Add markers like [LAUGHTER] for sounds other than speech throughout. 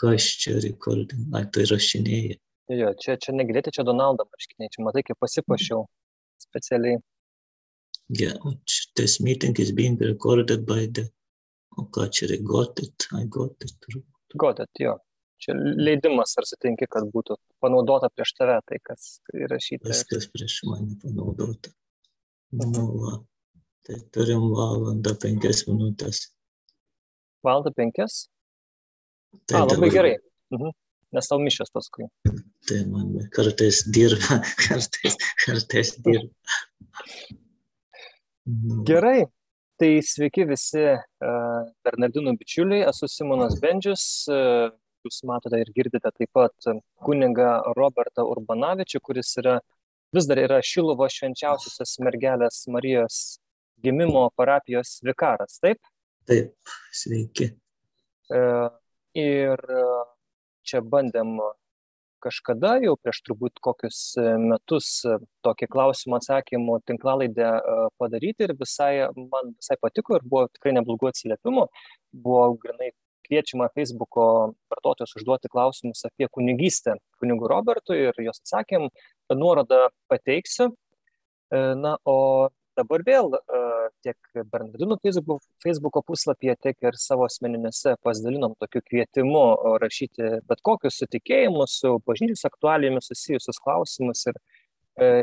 Kas čia recording? Ai, tai rašinėja. Jo, čia, čia negirdėti, čia Donaldo marškiniai, čia matai, kaip pasipašiau specialiai. Yeah, this meeting is being recorded by the, o ką čia, got it, I got it. Got it, jo. Čia leidimas, ar sutinki, kad būtų panaudota prieš tave tai, kas įrašyta. Viskas prieš mane panaudota. Nu, va. Tai turim valandą penkias minutės. Valandą penkias? Tai A, labai dabar- gerai. Mhm. Nes tau mišęs paskui. Tai man kartais dirba, [LAUGHS] kartais, kartais dirba. Nu, Gerai. Tai sveiki visi uh, Bernardinų bičiuliai, esu Simonas Bendžius. Uh, jūs matote ir girdite taip pat kunigą Robertą Urbanavičių, kuris yra, vis dar yra Šilovo švenčiausiosios mergelės Marijos gimimo parapijos vikaras. Taip? Taip, sveiki. Uh, ir uh, čia bandėm kažkada jau prieš turbūt kokius metus tokį klausimą atsakymų tinklalaidę padaryti ir visai man visai patiko ir buvo tikrai neblogų atsiliepimų. Buvo grinai kviečiama Facebook'o vartotojus užduoti klausimus apie kunigystę kunigų Robertui ir jos atsakėm, nuorodą pateiksiu. Na, o dabar vėl tiek Bernardinų Facebook, Facebook'o puslapyje, tiek ir savo asmeninėse pasidalinom tokiu kvietimu rašyti bet kokius sutikėjimus su bažnyčios aktualijomis susijusius klausimus ir,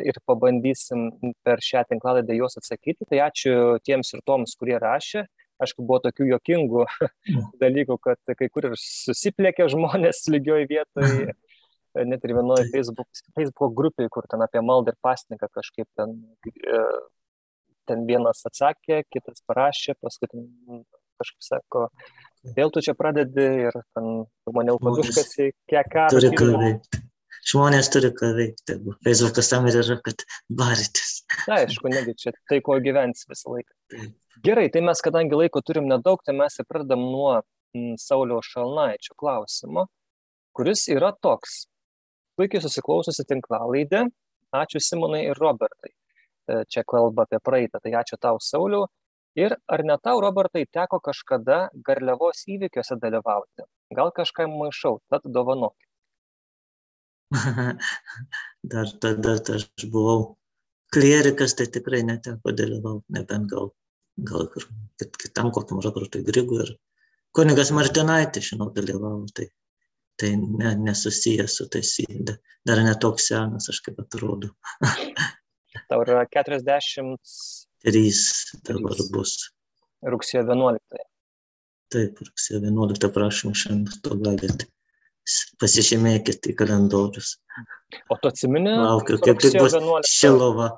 ir pabandysim per šią tinklalaidą juos atsakyti. Tai ačiū tiems ir toms, kurie rašė. Aišku, buvo tokių jokingų [LAUGHS] dalykų, kad kai kur ir susiplėkė žmonės lygioj vietoje, net ir vienoje Facebook, Facebook grupiai, kur ten apie maldą ir pasniką kažkaip ten ten vienas atsakė, kitas parašė, paskui kažkaip sako, vėl tu čia pradedi ir ten maniau, kad užkasi kiek ką. Turi ką veikti. Žmonės turi ką veikti. Facebookas tam ir yra, kad barytis. Aišku, negi čia tai, ko gyvens visą laiką. Gerai, tai mes, kadangi laiko turim nedaug, tai mes ir pradedam nuo m, Saulio Šalnaičio klausimo, kuris yra toks. Puikiai susiklaususi tinklalaidė. Ačiū Simonai ir Robertai čia kalba apie praeitą, tai ačiū tau, Sauliau. Ir ar ne tau, Robertai, teko kažkada garliavos įvykiuose dalyvauti? Gal kažką maišau, tad dovanok. [LAUGHS] Dar tada aš buvau klierikas, tai tikrai neteko dalyvauti, nebent gal, gal kit, kitam kokiam Robertui Grigui ir kunigas Martinaitis, žinau, dalyvavo, tai, tai ne, nesusijęs su tais, dar netoks senas, aš kaip atrodo. [LAUGHS] Tau yra 43 dabar bus. Rugsėjo 11. Taip, rugsėjo 11, prašom, šiandien to galite. Pasižymėkite į kalendorius. O tu atsimeni? Laukiu, kaip tik bus 11. Šilova.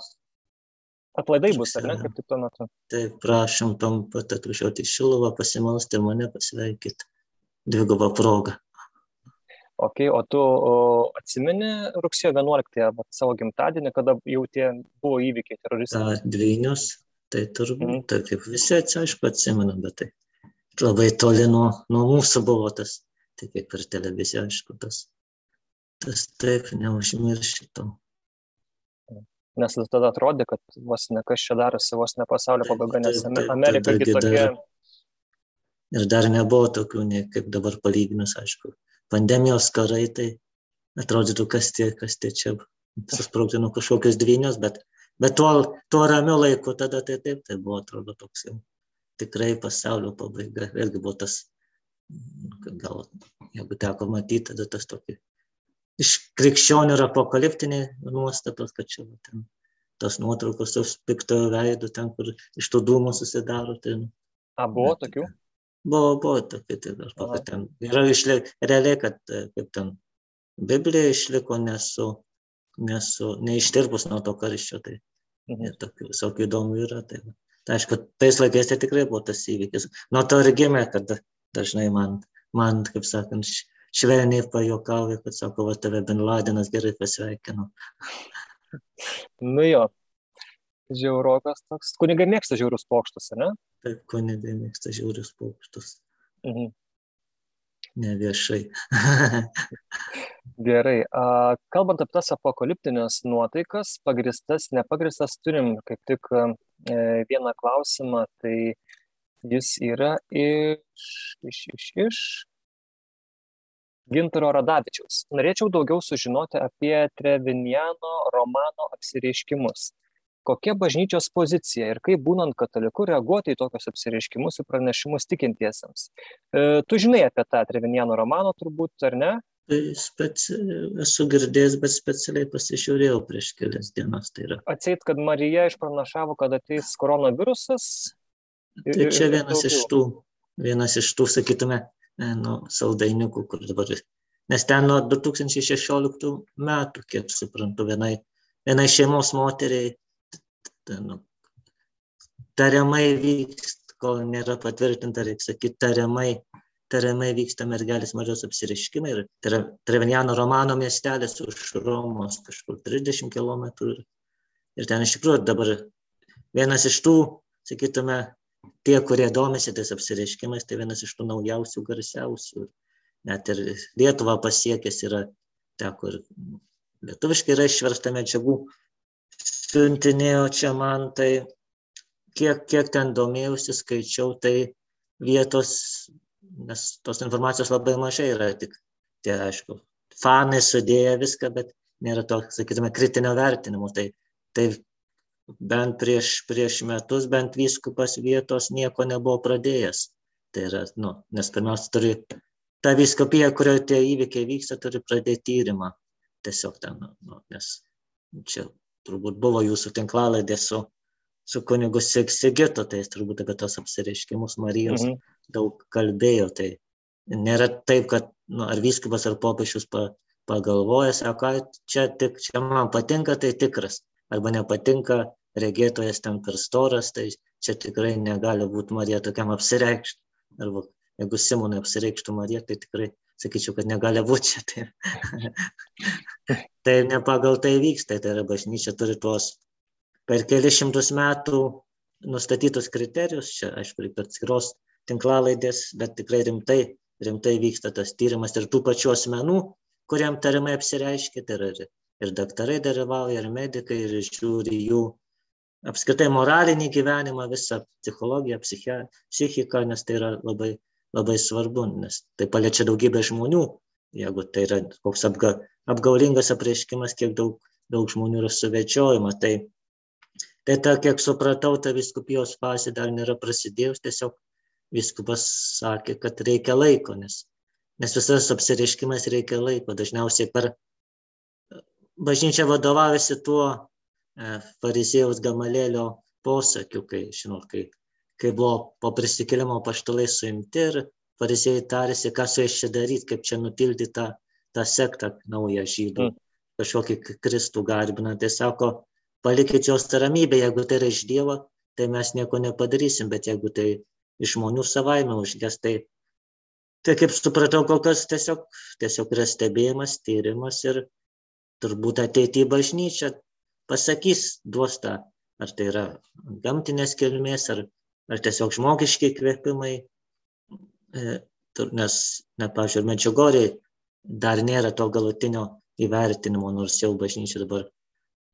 Atlaidai bus, ar ne, kaip tik tuo metu? Taip, prašom tom pat atvažiuoti į Šilovą, pasimalsti mane pasveikyti. Dvigubą progą. Ok, o tu o, atsimeni rugsėjo 11 savo gimtadienį, kada jau tie buvo įvykiai teroristai? Ta, dvynius, tai turbūt, mm. tai kaip visi aišku atsimenu, bet tai labai toli nuo, nuo mūsų buvo tas, tai kaip ir televizija, aišku, tas, tas taip, neužmiršti to. Nes tada atrodė, kad vos ne kas čia darosi, vos ne pasaulio pabaiga, nes Amerika irgi tokia. Dar, ir dar nebuvo tokių, ne, kaip dabar palyginus, aišku, pandemijos karai, tai atrodytų, kas tie, kas tie čia susprogdino kažkokius dvynius, bet, bet tuo, tuo ramiu laiku tada tai taip, tai buvo, atrodo, toks jau tikrai pasaulio pabaiga. Vėlgi buvo tas, gal, jeigu teko matyti, tada tas tokį iš krikščionių ir apokaliptiniai nuostatos, kad čia ten tos nuotraukos su piktojo veidu, ten, kur iš tų dūmų susidaro. Tai, A, buvo tokių? Buvo, buvo aš pakau, ten yra išlik, realiai, kad kaip ten Biblija išliko nesu, nesu, neištirpus nuo to karščio, tai mhm. tokių visokių įdomių yra. Tai, tai aišku, tais laikais tai tikrai buvo tas įvykis. Nuo to ir gimė, kad dažnai man, man kaip sakant, švelniai pajokauja, kad sako, va tave Bin Ladenas gerai pasveikino. nu jo, žiaurokas toks. Kunigai mėgsta žiaurius pokštus, ne? Taip, kunigai mėgsta žiaurius pokštus. Mhm. Ne viešai. [LAUGHS] Gerai. A, kalbant apie tas apokaliptinės nuotaikas, pagristas, nepagristas, turim kaip tik e, vieną klausimą. Tai Jis yra iš, iš, iš, iš Gintaro Radavičiaus. Norėčiau daugiau sužinoti apie Treviniano romano apsireiškimus. Kokia bažnyčios pozicija ir kaip būnant kataliku reaguoti į tokius apsireiškimus ir pranešimus tikintiesiems. E, tu žinai apie tą Treviniano romaną turbūt, ar ne? Tai speci... esu girdėjęs, bet specialiai pasižiūrėjau prieš kelias dienas. Tai yra. Atseit, kad Marija išpranašavo, kad ateis koronavirusas. Tai čia vienas iš tų, vienas iš tų, sakytume, e, nu, saldainiukų, kur dabar. Nes ten nuo 2016 metų, kiek suprantu, vienai, vienai šeimos moteriai nu, tariamai vyksta, kol nėra patvirtinta, reikia sakyti, tariamai tariamai vyksta mergelės mažos apsireiškimai ir tai yra Trevenjano romano miestelis už Romos kažkur 30 km. Ir ten iš tikrųjų dabar vienas iš tų, sakytume, tie, kurie domisi tais apsireiškimais, tai vienas iš tų naujausių, garsiausių. Net ir Lietuva pasiekęs yra, teko ir lietuviškai yra išversta medžiagų, siuntinėjo čia man, tai kiek, kiek ten domėjausi, skaičiau, tai vietos nes tos informacijos labai mažai yra, tik tie, aišku, fanai sudėję viską, bet nėra to, sakytume, kritinio vertinimo. Tai, tai bent prieš, prieš metus, bent vyskupas vietos nieko nebuvo pradėjęs. Tai yra, nu, nes pirmiausia turi, ta vyskupija, kurioje tie įvykiai vyksta, turi pradėti tyrimą. Tiesiog ten, nu, nu nes čia turbūt buvo jūsų tinklalaidė su su kunigu Sigitu, tai jis turbūt apie tos apsireiškimus Marijos mhm. daug kalbėjo. Tai nėra taip, kad nu, ar vyskupas, ar popiežius pa, pagalvoja, sako, čia, tik, čia man patinka, tai tikras. Arba nepatinka, regėtojas ten per storas, tai čia tikrai negali būti Marija tokiam apsireikšti. Arba jeigu Simonai apsireikštų Marija, tai tikrai sakyčiau, kad negali būti čia. Tai, [LAUGHS] tai ne pagal tai vyksta, tai yra bažnyčia turi tuos per kelis šimtus metų nustatytus kriterijus, čia aišku, reikia atskiros tinklalaidės, bet tikrai rimtai, rimtai vyksta tas tyrimas ir tų pačių asmenų, kuriam tariamai apsireiškia, tai yra ir, ir daktarai dalyvauja, ir medikai, ir žiūri jų apskritai moralinį gyvenimą, visą psichologiją, psichiką, nes tai yra labai, labai svarbu, nes tai paliečia daugybę žmonių. Jeigu tai yra koks apga, apgaulingas apreiškimas, kiek daug, daug žmonių yra suvedžiojama, tai Tai ta, kiek supratau, ta viskupijos fazė dar nėra prasidėjus, tiesiog viskupas sakė, kad reikia laiko, nes, nes visas apsireiškimas reikia laiko. Dažniausiai per bažnyčia vadovaujasi tuo e, farizėjaus gamalėlio posakiu, kai, žinot, kai, kai buvo po prisikėlimo paštalai suimti ir farizėjai tarėsi, ką su jais čia daryti, kaip čia nutildyti tą, tą sektą naują žydų, mm. kažkokį Kristų garbinant. Tai sako, palikit jos ramybę, jeigu tai yra iš Dievo, tai mes nieko nepadarysim, bet jeigu tai iš žmonių savaime užges, tai, tai kaip supratau, kol kas tiesiog, tiesiog yra stebėjimas, tyrimas ir turbūt ateityje bažnyčia pasakys, duos tą, ar tai yra gamtinės kilmės, ar, ar tiesiog žmogiški kvėpimai, e, nes, ne, pažiūrėjau, medžiugoriai dar nėra to galutinio įvertinimo, nors jau bažnyčia dabar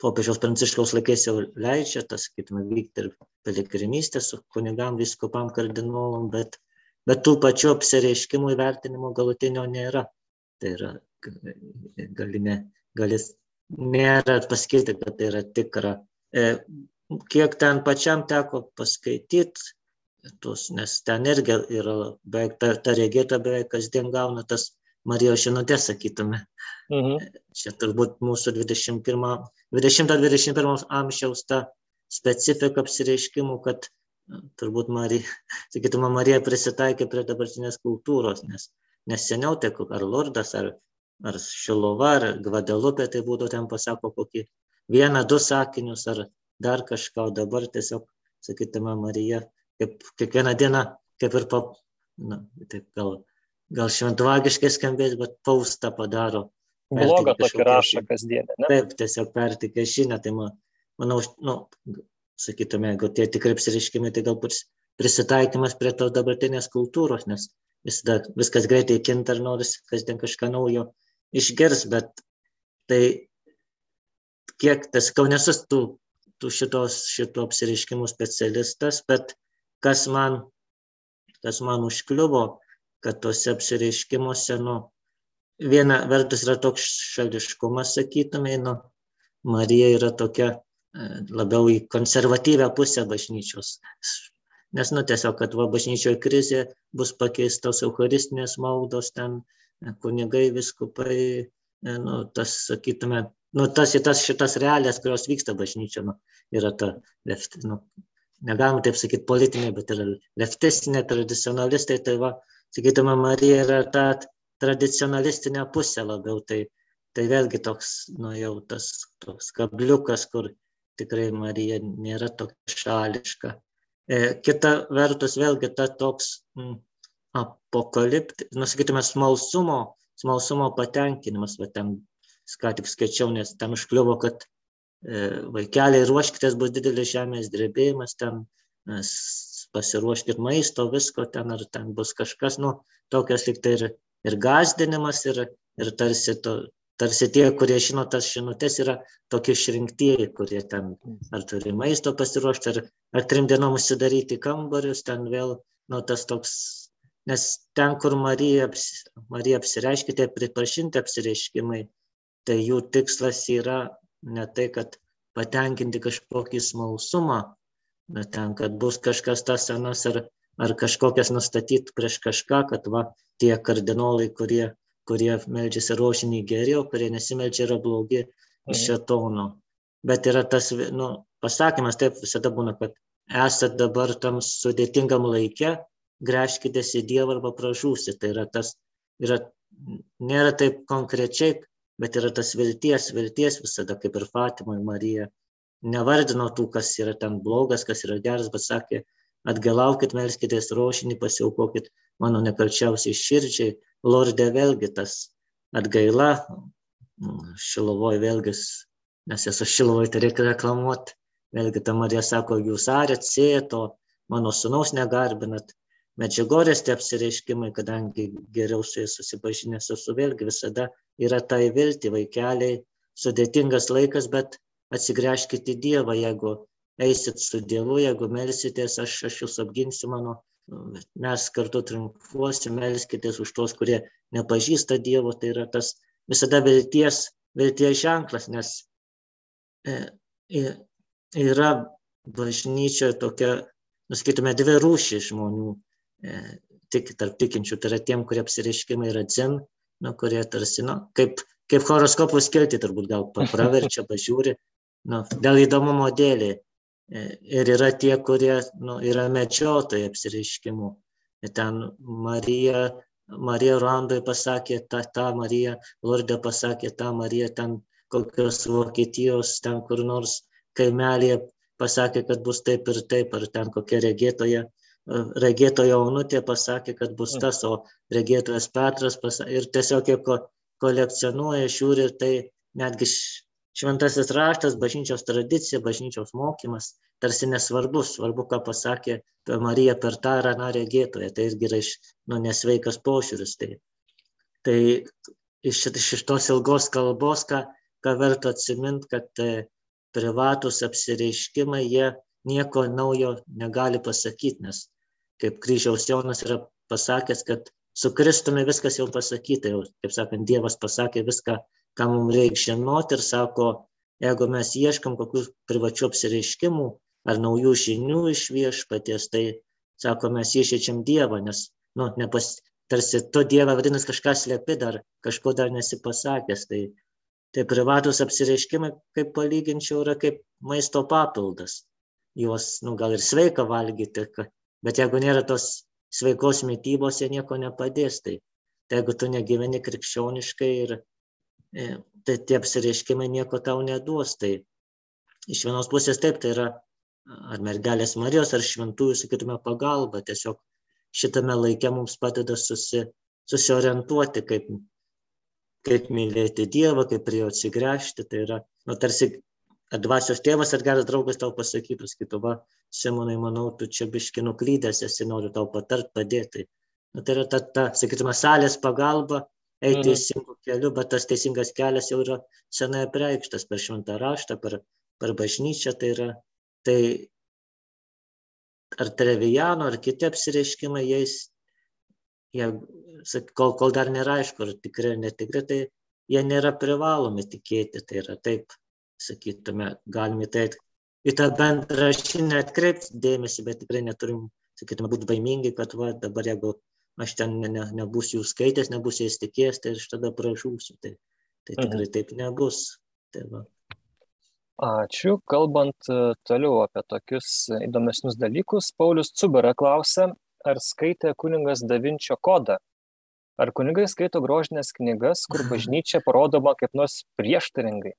popiežiaus pranciškaus laikais jau leidžia, tas, sakytume, vykti ir piligrimystė su kunigam, viskupam, kardinolam, bet, bet tų pačių apsireiškimų įvertinimo galutinio nėra. Tai yra, gali ne, galis, nėra pasakyti, kad tai yra tikra. E, kiek ten pačiam teko paskaityti, tos, nes ten irgi yra beveik ta, ta regėta beveik kasdien gauna tas Marijos žinutės, sakytume. Mhm. Čia turbūt mūsų 20-21 amžiaus ta specifika apsireiškimų, kad turbūt Marija, [LAUGHS] sakytume, Marija prisitaikė prie dabartinės kultūros, nes, nes seniau tai ar Lordas, ar, ar Šilova, ar Gvadelupė, tai būtų ten pasako kokį vieną, du sakinius, ar dar kažką, o dabar tiesiog, sakytume, Marija, kaip kiekvieną dieną, kaip ir pap, na, taip gal gal šventvagiškai skambės, bet paustą padaro. Blogą tokį rašą kasdieną. Ne? Taip, tiesiog pertikė žinią, tai man, manau, nu, sakytume, jeigu tie tikrai apsireiškimai, tai galbūt prisitaikymas prie tos dabartinės kultūros, nes visada viskas greitai kinta ir norisi kasdien kažką naujo išgirs, bet tai kiek, tas kau nesu tų, tų šitos, šitų apsireiškimų specialistas, bet kas man kas man užkliuvo, kad tose apsireiškimuose, nu, viena vertus yra toks šališkumas, sakytumai, nu, Marija yra tokia e, labiau į konservatyvę pusę bažnyčios. Nes, nu, tiesiog, kad va, bažnyčioje krizė bus pakeistos eucharistinės maldos, ten e, kunigai, viskupai, e, nu, tas, sakytume, nu, tas, tas šitas realijas, kurios vyksta bažnyčia, nu, yra ta, nu, negalima taip sakyti politinė, bet yra leftistinė, tradicionalistai, tai va, sakytume, Marija yra ta tradicionalistinė pusė labiau, tai tai vėlgi toks, nu jau tas toks kabliukas, kur tikrai Marija nėra tokia šališka. E, kita vertus, vėlgi ta toks mm, apokalipti, nusakytume, smalsumo, smalsumo patenkinimas, va ten, ką tik skaičiau, nes ten užkliuvo, kad e, vaikeliai ruoškitės, bus didelis žemės drebėjimas, ten pasiruoškit maisto, visko ten, ar ten bus kažkas, nu, tokias liktai ir, ir gazdinimas, ir, ir tarsi to, tarsi tie, kurie žino tas žinutės, yra tokie išrinktieji, kurie ten ar turi maisto pasiruošti, ar, ar trim dienom užsidaryti kambarius, ten vėl, nu, tas toks, nes ten, kur Marija, Marija apsireiškia, tai pripažinti apsireiškimai, tai jų tikslas yra ne tai, kad patenkinti kažkokį smalsumą, bet ten, kad bus kažkas tas senas ar, ar kažkokias nustatyti prieš kažką, kad va, tie kardinolai, kurie kurie meldžiasi rožinį geri, o kurie nesimeldžia yra blogi iš mhm. šetono. Bet yra tas nu, pasakymas, taip visada būna, kad esat dabar tam sudėtingam laikė, greškitės į Dievą arba pražūsi. Tai yra tas, yra, nėra taip konkrečiai, bet yra tas vilties, vilties visada, kaip ir Fatima ir Marija. Nevardino tų, kas yra ten blogas, kas yra geras, bet sakė, atgalaukit, melskitės rošinį, pasiaukokit mano nekalčiausiai širdžiai, Lorde vėlgi tas atgaila, šilovoje vėlgi, nes esu šilovoje, tai reikia reklamuoti, vėlgi ta Marija sako, jūs arėt, sėjat, o mano sunaus negarbinat. Medžiagorės tie apsireiškimai, kadangi geriau su jais susipažinęs esu, vėlgi visada yra tai vilti, vaikeliai, sudėtingas laikas, bet atsigręžkite į Dievą, jeigu eisit su Dievu, jeigu melsitės, aš, aš jūs apginsiu mano mes kartu triumfuosim, melskitės už tos, kurie nepažįsta Dievo, tai yra tas visada vilties, vilties ženklas, nes e, yra bažnyčioje tokia, nuskaitume, dvi rūšys žmonių, e, tik tarp tikinčių, tai yra tiem, kurie apsireiškimai yra dzin, nu, kurie tarsi, nu, kaip, kaip horoskopų skilti turbūt gal praverčia, [LAUGHS] pažiūri, nu, dėl įdomumo dėlį, E, ir yra tie, kurie nu, yra medžiotojai apsireiškimų. Ir ten Marija, Marija Ruandoje pasakė tą, tą Mariją, Lordė pasakė tą Mariją, ten kokios Vokietijos, ten kur nors kaimelėje pasakė, kad bus taip ir taip, ar ten kokia regėtoja, e, regėtoja Onutė pasakė, kad bus tas, o regėtojas Petras pasakė, ir tiesiog jie ko, kolekcionuoja, žiūri ir tai netgi šventasis raštas, bažnyčios tradicija, bažnyčios mokymas tarsi nesvarbus, svarbu, ką pasakė Marija per tą ar aną regėtoją, tai irgi yra iš, nu, nesveikas pošiūris. Tai, tai iš, iš tos ilgos kalbos, ką, ką verta atsiminti, kad e, privatus apsireiškimai, jie nieko naujo negali pasakyti, nes kaip kryžiaus Jonas yra pasakęs, kad su Kristumi viskas jau pasakyta, jau, kaip sakant, Dievas pasakė viską, ką mums reikia žinoti ir sako, jeigu mes ieškam kokių privačių apsireiškimų ar naujų žinių iš viešpaties, tai sako, mes išėčiam Dievą, nes, nu, nepas, tarsi tu Dievą vadinasi kažką slėpi dar, kažko dar nesipasakęs. Tai, tai privatus apsireiškimai, kaip palyginčiau, yra kaip maisto papildas. Juos, nu, gal ir sveika valgyti, bet jeigu nėra tos sveikos mytybos, jie nieko nepadės. Tai, tai jeigu tu negyveni krikščioniškai ir E, tai tie apsireiškimai nieko tau neduos. Tai iš vienos pusės taip, tai yra ar mergelės Marijos, ar šventųjų, sakytume, pagalba. Tiesiog šitame laike mums padeda susi, susiorientuoti, kaip, kaip mylėti Dievą, kaip prie jo atsigręžti. Tai yra, nu, tarsi dvasios tėvas ar geras draugas tau pasakytų, sakytų, va, Simonai, manau, tu čia biški nuklydęs esi, noriu tau patart, padėti. Nu, tai yra ta, ta, sakytume, salės pagalba, eiti mhm. teisingu keliu, bet tas teisingas kelias jau yra senai apreikštas per šventą raštą, per, per bažnyčią. Tai yra, tai ar Trevijano, ar kiti apsireiškimai, jais, jie, kol, kol dar nėra aišku, ar tikrai ar netikrai, tai jie nėra privalomi tikėti. Tai yra taip, sakytume, galime tai į tą bendrą žinią atkreipti dėmesį, bet tikrai neturim, sakytume, būti baimingi, kad va, dabar jeigu aš ten ne, ne, nebūsiu jų skaitęs, nebūsiu jais tikėjęs, tai aš tada pražūsiu. Tai, tai tikrai mhm. taip nebus. Tai va. Ačiū. Kalbant e, toliau apie tokius įdomesnius dalykus, Paulius Cubera klausia, ar skaitė kuningas Davinčio kodą? Ar kunigai skaito grožinės knygas, kur [LAUGHS] bažnyčia parodoma kaip nors prieštaringai?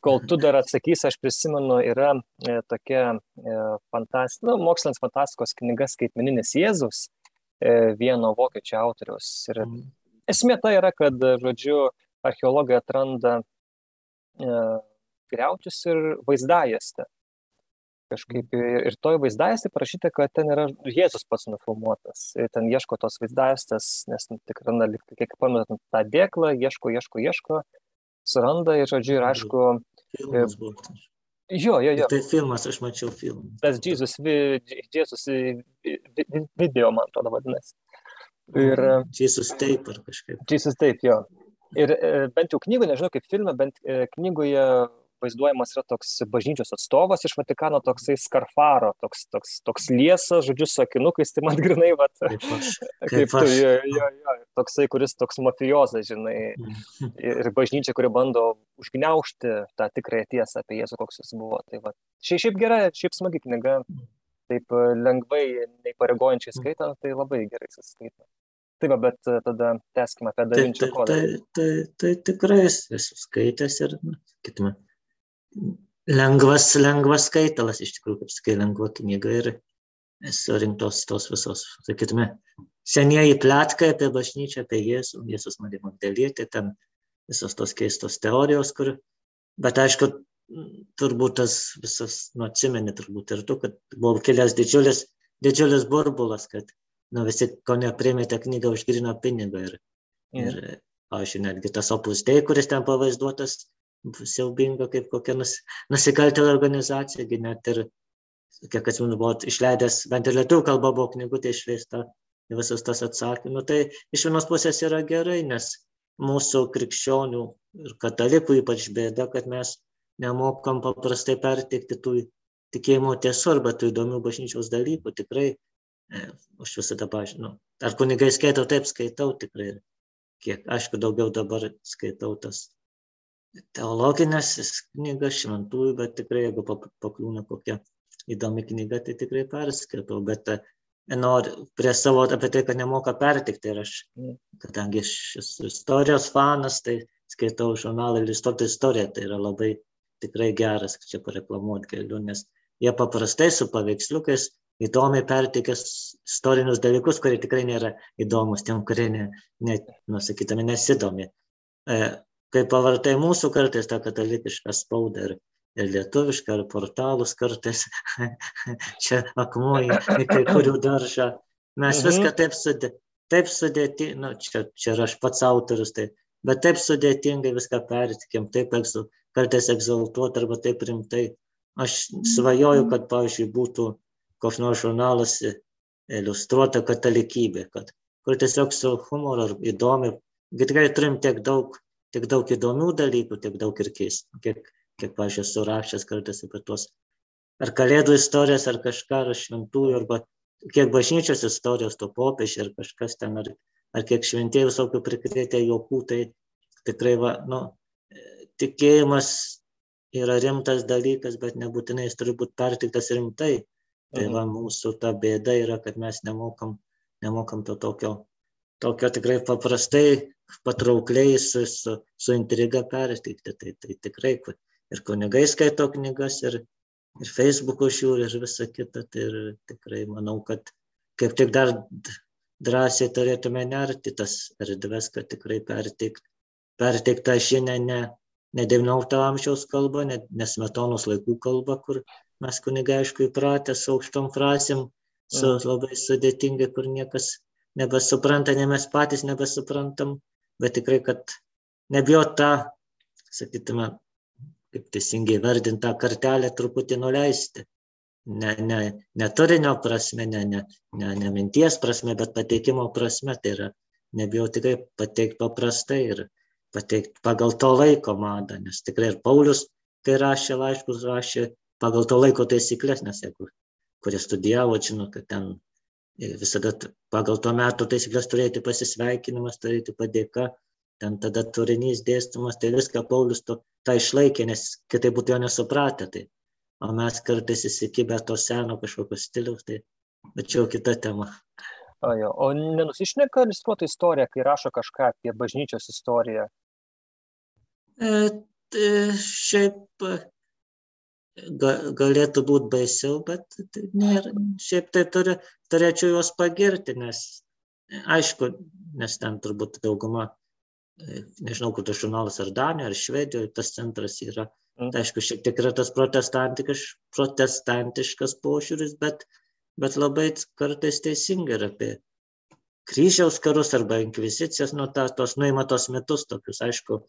Kol tu dar atsakysi, aš prisimenu, yra e, tokia e, fantastika, nu, mokslinis fantastikos knyga Skaitmeninis Jėzus e, vieno vokiečių autoriaus. Ir mhm. esmė tai yra, kad, žodžiu, archeologai atranda e, griaučius ir vaizdajuostę. Kažkaip ir, ir toj vaizdajuostė parašyta, kad ten yra Jėzus pats nufilmuotas. Ir ten ieško tos vaizdajuostės, nes tikrai, kiek pamenat, tą dėklą, ieško, ieško, ieško, suranda ir, žodžiu, ir aišku. Filmas buvo. Jo, jo, jo. Tai filmas, aš mačiau filmą. Tas Jėzus, Jėzus video, man atrodo, vadinasi. Ir... Jėzus taip ar kažkaip. Jėzus taip, jo. Ir bent jau knygoje, nežinau kaip filme, bent knygoje vaizduojamas yra toks bažnyčios atstovas iš Vatikano, toksai skarfaro, toks, toks, toks liesas, žodžiu, su akinukais, tai man [LAUGHS] grinai, va, kaip, aš, kaip, kaip tu, jo, jo, jo, toksai, kuris toks mafijozas, žinai, mhm. ir bažnyčia, kuri bando užgniaušti tą tikrąją tiesą apie Jėzų, koks jis buvo. Tai va, šiaip, šiaip gera, šiaip smagi knyga, taip lengvai, neįpareigojančiai mhm. skaitant, tai labai gerai suskaita. Tai va, bet tada teskime apie Davinčio kodą. Tai, tai, tai, tai tikrai esu skaitęs ir, sakytume, lengvas, lengvas skaitalas, iš tikrųjų, kaip sakai, lengva knyga ir surinktos tos visos, sakytume, senieji plėtkai apie bažnyčią, apie Jėzų, Jėzus Marija Magdalietė, ten visos tos keistos teorijos, kur, bet aišku, turbūt tas visas, nu, atsimeni turbūt ir tu, kad buvo kilęs didžiulis, didžiulis burbulas, kad, nu, visi, ko neprimėte knygą už grino pinigą ir, mm. ir, pavyzdžiui, netgi tas opus dei, kuris ten pavaizduotas, siaubinga kaip kokia nus, nusikaltėlė organizacija, net ir, kiek atsimenu, buvo išleidęs, bent ir lietuvių kalba buvo knygutė išleista, visas tas atsakymas. Nu, tai iš vienos pusės yra gerai, nes mūsų krikščionių ir katalikų ypač bėda, kad mes nemokam paprastai perteikti tų tikėjimo tiesų arba tų įdomių bažnyčios dalykų. Tikrai, e, aš visada pažinau. Ar kunigai skaitau, taip skaitau tikrai. Kiek, aišku, daugiau dabar skaitau tas teologines knygas šventųjų, bet tikrai, jeigu pakliūna kokia įdomi knyga, tai tikrai perskaitau, bet e, noriu prie savo apie tai, kad nemoka pertikti ir aš, kadangi aš esu istorijos fanas, tai skaitau žurnalą Iliustruota istorija, tai yra labai tikrai geras, čia pareklamuoti galiu, nes jie paprastai su paveiksliukais įdomiai pertikė istorinius dalykus, kurie tikrai nėra įdomus tiem, kurie, ne, ne, nusakytame, nesidomi. E, kai pavartai mūsų kartais tą katalikišką spaudą ir, ir lietuvišką, ar portalus kartais, [LAUGHS] čia akmuo į, į kai kurių daržą, mes mhm. viską taip, sudė, taip sudėti, nu, čia, čia aš pats autorius, tai, bet taip sudėtingai viską pertikėm, taip egzal, kartais egzaltuot arba taip rimtai. Aš svajoju, kad, pavyzdžiui, būtų koks nors žurnalas iliustruota katalikybė, kad kur tiesiog su humoru įdomi, tikrai turim tiek daug tiek daug įdomių dalykų, tiek daug ir keistų, kiek, kiek pažiūrėjau, esu rašęs kartais apie tuos ar kalėdų istorijas, ar kažką, ar šventųjų, arba kiek bažnyčios istorijos, to popiežiai, ar kažkas ten, ar, ar kiek šventėjų visokių prikrėtė jokų, tai tikrai, va, nu, tikėjimas yra rimtas dalykas, bet nebūtinai jis turi būti pertiktas rimtai. Tai va, mhm. mūsų ta bėda yra, kad mes nemokam, nemokam to tokio, tokio tikrai paprastai patraukliai su, su, su intriga perteikti. Tai, tai tikrai ir kunigai skaito knygas, ir, ir Facebook'o žiūri, ir visa kita. Tai ir tikrai manau, kad kaip tik dar drąsiai turėtume nerti tas erdves, kad tikrai perteikt, perteikt tą žinią ne, ne 19 amžiaus kalba, ne, ne smetonos laikų kalba, kur mes kunigai aišku įpratę su aukštom frazėm, su mm. labai sudėtingai, kur niekas nebesupranta, ne mes patys nebesuprantam, bet tikrai, kad nebijot tą, sakytume, kaip teisingai vardintą kartelę truputį nuleisti. ne, ne, ne turinio prasme, ne, ne, ne, ne minties prasme, bet pateikimo prasme. Tai yra, nebijau tikrai pateikti paprastai ir pateikti pagal to laiko madą, nes tikrai ir Paulius, kai rašė laiškus, rašė pagal to laiko taisyklės, nes jeigu kurie studijavo, žino, kad ten visada pagal to metų taisyklės turėti pasisveikinimas, turėti padėka, ten tada turinys dėstymas, tai viską Paulius to, tą išlaikė, nes kitai būtų jo nesupratę. Tai. O mes kartais įsikibę to seno kažkokio stiliaus, tai bet čia jau kita tema. O, jo, o nenusišneka iliustruota istorija, kai rašo kažką apie bažnyčios istoriją? E, tai šiaip galėtų būti baisiau, bet tai nėra, šiaip tai turi, turėčiau juos pagirti, nes aišku, nes ten turbūt dauguma, e, nežinau, kur tas žurnalas ar Danijoje, ar Švedijoje, tas centras yra. Mm. Tai aišku, šiek tiek yra tas protestantiškas, protestantiškas požiūris, bet, bet labai kartais teisingai yra apie kryžiaus karus arba inkvizicijas, nu, ta, tos nuima tos metus tokius, aišku,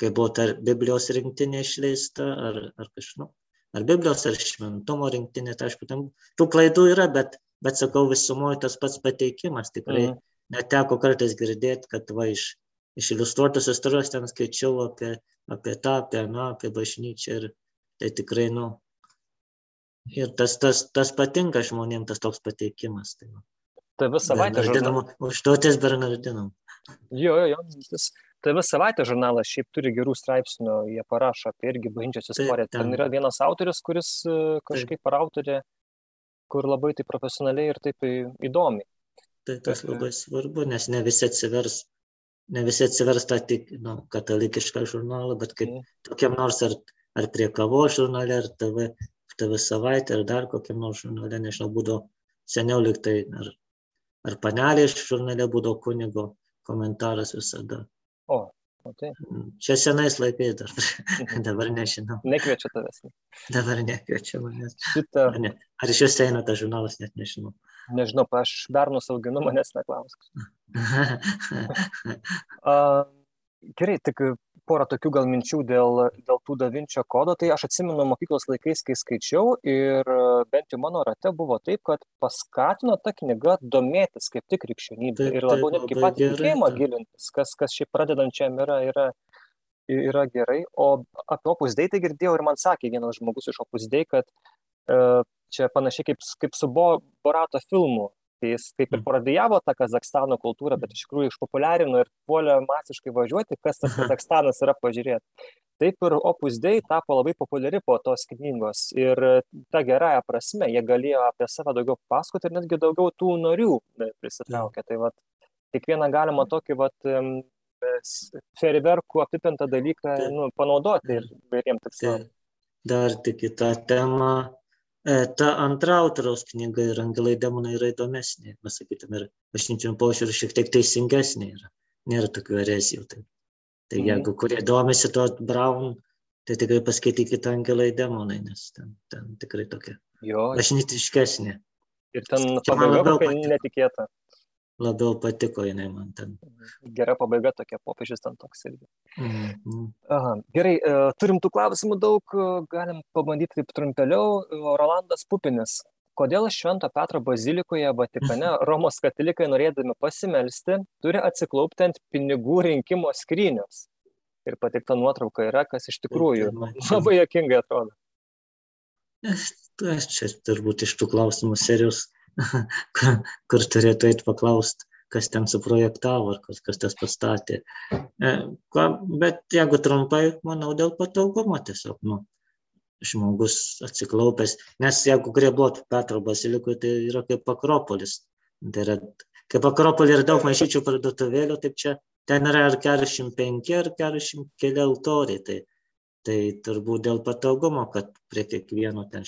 kai buvo ta Biblijos rinktinė išleista, ar, ar kažkaip, nu, ar Biblijos, ar šventumo rinktinė, tai aišku, ten tų klaidų yra, bet, bet sakau, visumoje tas pats pateikimas tikrai mm. neteko kartais girdėti, kad va iš, iš iliustruotos istorijos ten skaičiau apie, apie tą, apie aną, apie bažnyčią ir tai tikrai, nu, ir tas, tas, tas patinka žmonėms, tas toks pateikimas. Tai, nu. Tai visą savaitę. Užduotis Bernardinam. Jo, jo, jo, tas, TV savaitė žurnalas šiaip turi gerų straipsnių, jie parašo apie irgi bažnyčios istoriją. Taip, ten yra vienas autorius, kuris e, kažkaip par autorė, kur labai tai profesionaliai ir taip įdomi. Tai tas labai svarbu, nes ne visi atsivers, ne visi atsivers tą tik nu, katalikišką žurnalą, bet kaip mm. tokiam nors ar, ar prie kavo žurnale, ar TV, TV savaitė, ar dar kokiam nors žurnale, nežinau, būdavo seniau liktai, ar, ar panelės žurnale būdavo kunigo komentaras visada. O, o tai. Čia senais laikais dar, [LAUGHS] dabar nežinau. Nekviečia tavęs. Dabar nekviečia manęs. Šitą... Ar, ne, ar iš jūsų eina tas žurnalas, net nežinau. Nežinau, aš bernus auginu, manęs neklausk. [LAUGHS] gerai, tik porą tokių gal minčių dėl, dėl tų davinčio kodo. Tai aš atsimenu mokyklos laikais, kai skaičiau ir e, bent jau mano rate buvo taip, kad paskatino ta knyga domėtis kaip tik krikščionybė ir labiau netgi patį tikėjimą gilintis, kas, kas šiaip pradedančiam yra, yra, yra gerai. O apie opus dei tai girdėjau ir man sakė vienas žmogus iš opus dei, kad uh, čia panašiai kaip, kaip su Borato filmu tai jis kaip ir paradijavo tą Kazakstano kultūrą, bet iš tikrųjų išpopuliarino ir puolė masiškai važiuoti, kas tas Kazakstanas yra pažiūrėti. Taip ir Opus Dei tapo labai populiari po tos knygos ir ta gerąją prasme, jie galėjo apie save daugiau pasakoti ir netgi daugiau tų narių prisitraukė. Tai vat, kiekvieną galima tokį vat, feriverkų apipintą dalyką nu, panaudoti ir vairiem tikslams. Dar tik į tą temą E, ta antra autoriaus knyga ir Angelai demonai yra įdomesnė, mes sakytume, ir bažnyčių požiūrį šiek tiek teisingesnė yra, nėra tokių erezijų. Tai, tai jeigu kurie domisi to Brown, tai tikrai paskaitykite Angelai demonai, nes ten, ten tikrai tokia bažnytiškesnė. Ir ten pabaiga netikėta labiau patiko jinai man ten. Gera pabaiga tokia, popiežius ten toks irgi. Mm. Aha, gerai, e, turim tų klausimų daug, e, galim pabandyti taip trumpeliau. Rolandas Pupinis. Kodėl Švento Petro bazilikoje Vatikane [LAUGHS] Romos katalikai norėdami pasimelsti turi atsiklaupti ant pinigų rinkimo skrynios? Ir patikta nuotrauka yra, kas iš tikrųjų labai jokingai atrodo. Aš čia turbūt iš tų klausimų serijos [LAUGHS] kur turėtų eiti paklausti, kas ten suprojektavo, ar kas, kas tas pastatė. E, bet jeigu trumpai, manau, dėl patogumo tiesiog, nu, žmogus atsiklaupęs, nes jeigu buvo Petro basilikoje, tai yra kaip Akropolis. Tai yra, kaip Akropolį yra daug mažyčių parduotuvėlių, taip čia ten yra ar 45, ar 40 keli altoriai. Tai, tai turbūt dėl patogumo, kad prie kiekvieno ten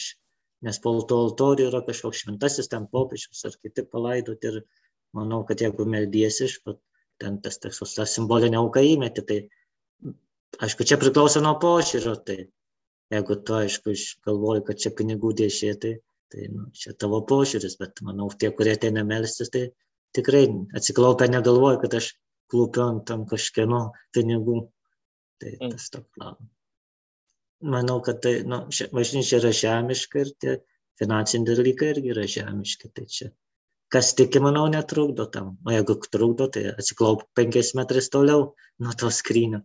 nes po to altorių yra kažkoks šventasis ten popiežius ar kiti palaidoti ir manau, kad jeigu meldiesi iš pat ten tas tekstas, tą simbolinę auką įmeti, tai aišku, čia priklauso nuo požiūrio, tai jeigu tu, aišku, galvoji, kad čia pinigų dėžė, tai, tai nu, čia tavo požiūris, bet manau, tie, kurie ateina melstis, tai tikrai atsiklaupia negalvoja, kad aš klūpiu ant tam kažkieno pinigų. Tai tas toks klausimas manau, kad tai, nu, bažnyčia yra žemiška ir tie finansiniai dalykai irgi yra žemiški. Tai čia kas tiki, manau, netrukdo tam. O jeigu trukdo, tai atsiklauk penkiais metrais toliau nuo to skrynio.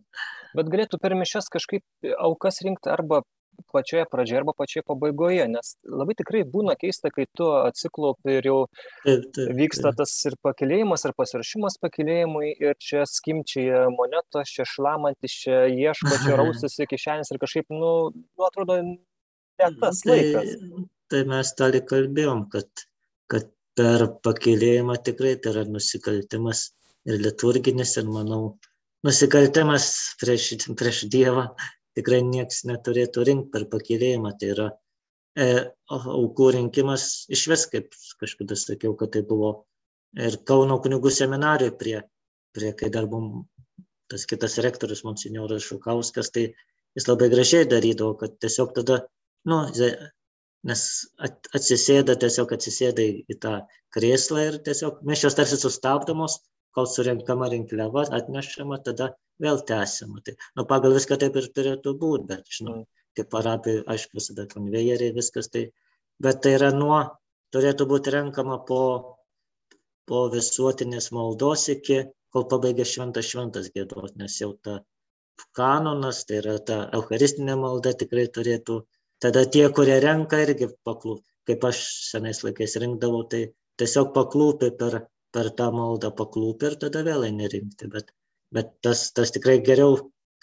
Bet galėtų per mišes kažkaip aukas rinkti arba pačioje pradžioje arba pačioje pabaigoje, nes labai tikrai būna keista, kai tu atsiklaupi ir jau taip, taip, vyksta tas ir pakilėjimas, ir pasirašymas pakilėjimui, ir čia skimčiai monetos, čia šlamantis, čia ieško, čia [LAUGHS] rausis iki šiandien ir kažkaip, nu, nu atrodo, ne tas tai, laikas. Tai mes tali kalbėjom, kad, kad per pakilėjimą tikrai tai yra nusikaltimas ir liturginis, ir manau, nusikaltimas prieš, prieš Dievą tikrai niekas neturėtų rinkti per pakilėjimą. Tai yra e, aukų rinkimas iš vis, kaip kažkada sakiau, kad tai buvo ir Kauno kunigų seminarijoje prie, prie kai dar buvom tas kitas rektorius, monsinjoras Šukauskas, tai jis labai gražiai darydavo, kad tiesiog tada, nu, nes atsisėda, tiesiog atsisėda į tą krėslą ir tiesiog mišios tarsi sustabdomos, kol surenkama rinkliava, atnešama, tada vėl tęsiama. Tai, nu, pagal viską taip ir turėtų būti, bet, žinau, mm. kaip parapijai, aišku, visada konvejeriai, viskas tai, bet tai yra nuo, turėtų būti renkama po, po visuotinės maldos iki, kol pabaigia šventas šventas gėdos, nes jau ta kanonas, tai yra ta eucharistinė malda tikrai turėtų tada tie, kurie renka, irgi paklūp. Kaip aš senais laikais rinkdavau, tai tiesiog paklūpi per, per tą maldą paklūpi ir tada vėl eini rinkti. Bet, bet tas, tas tikrai geriau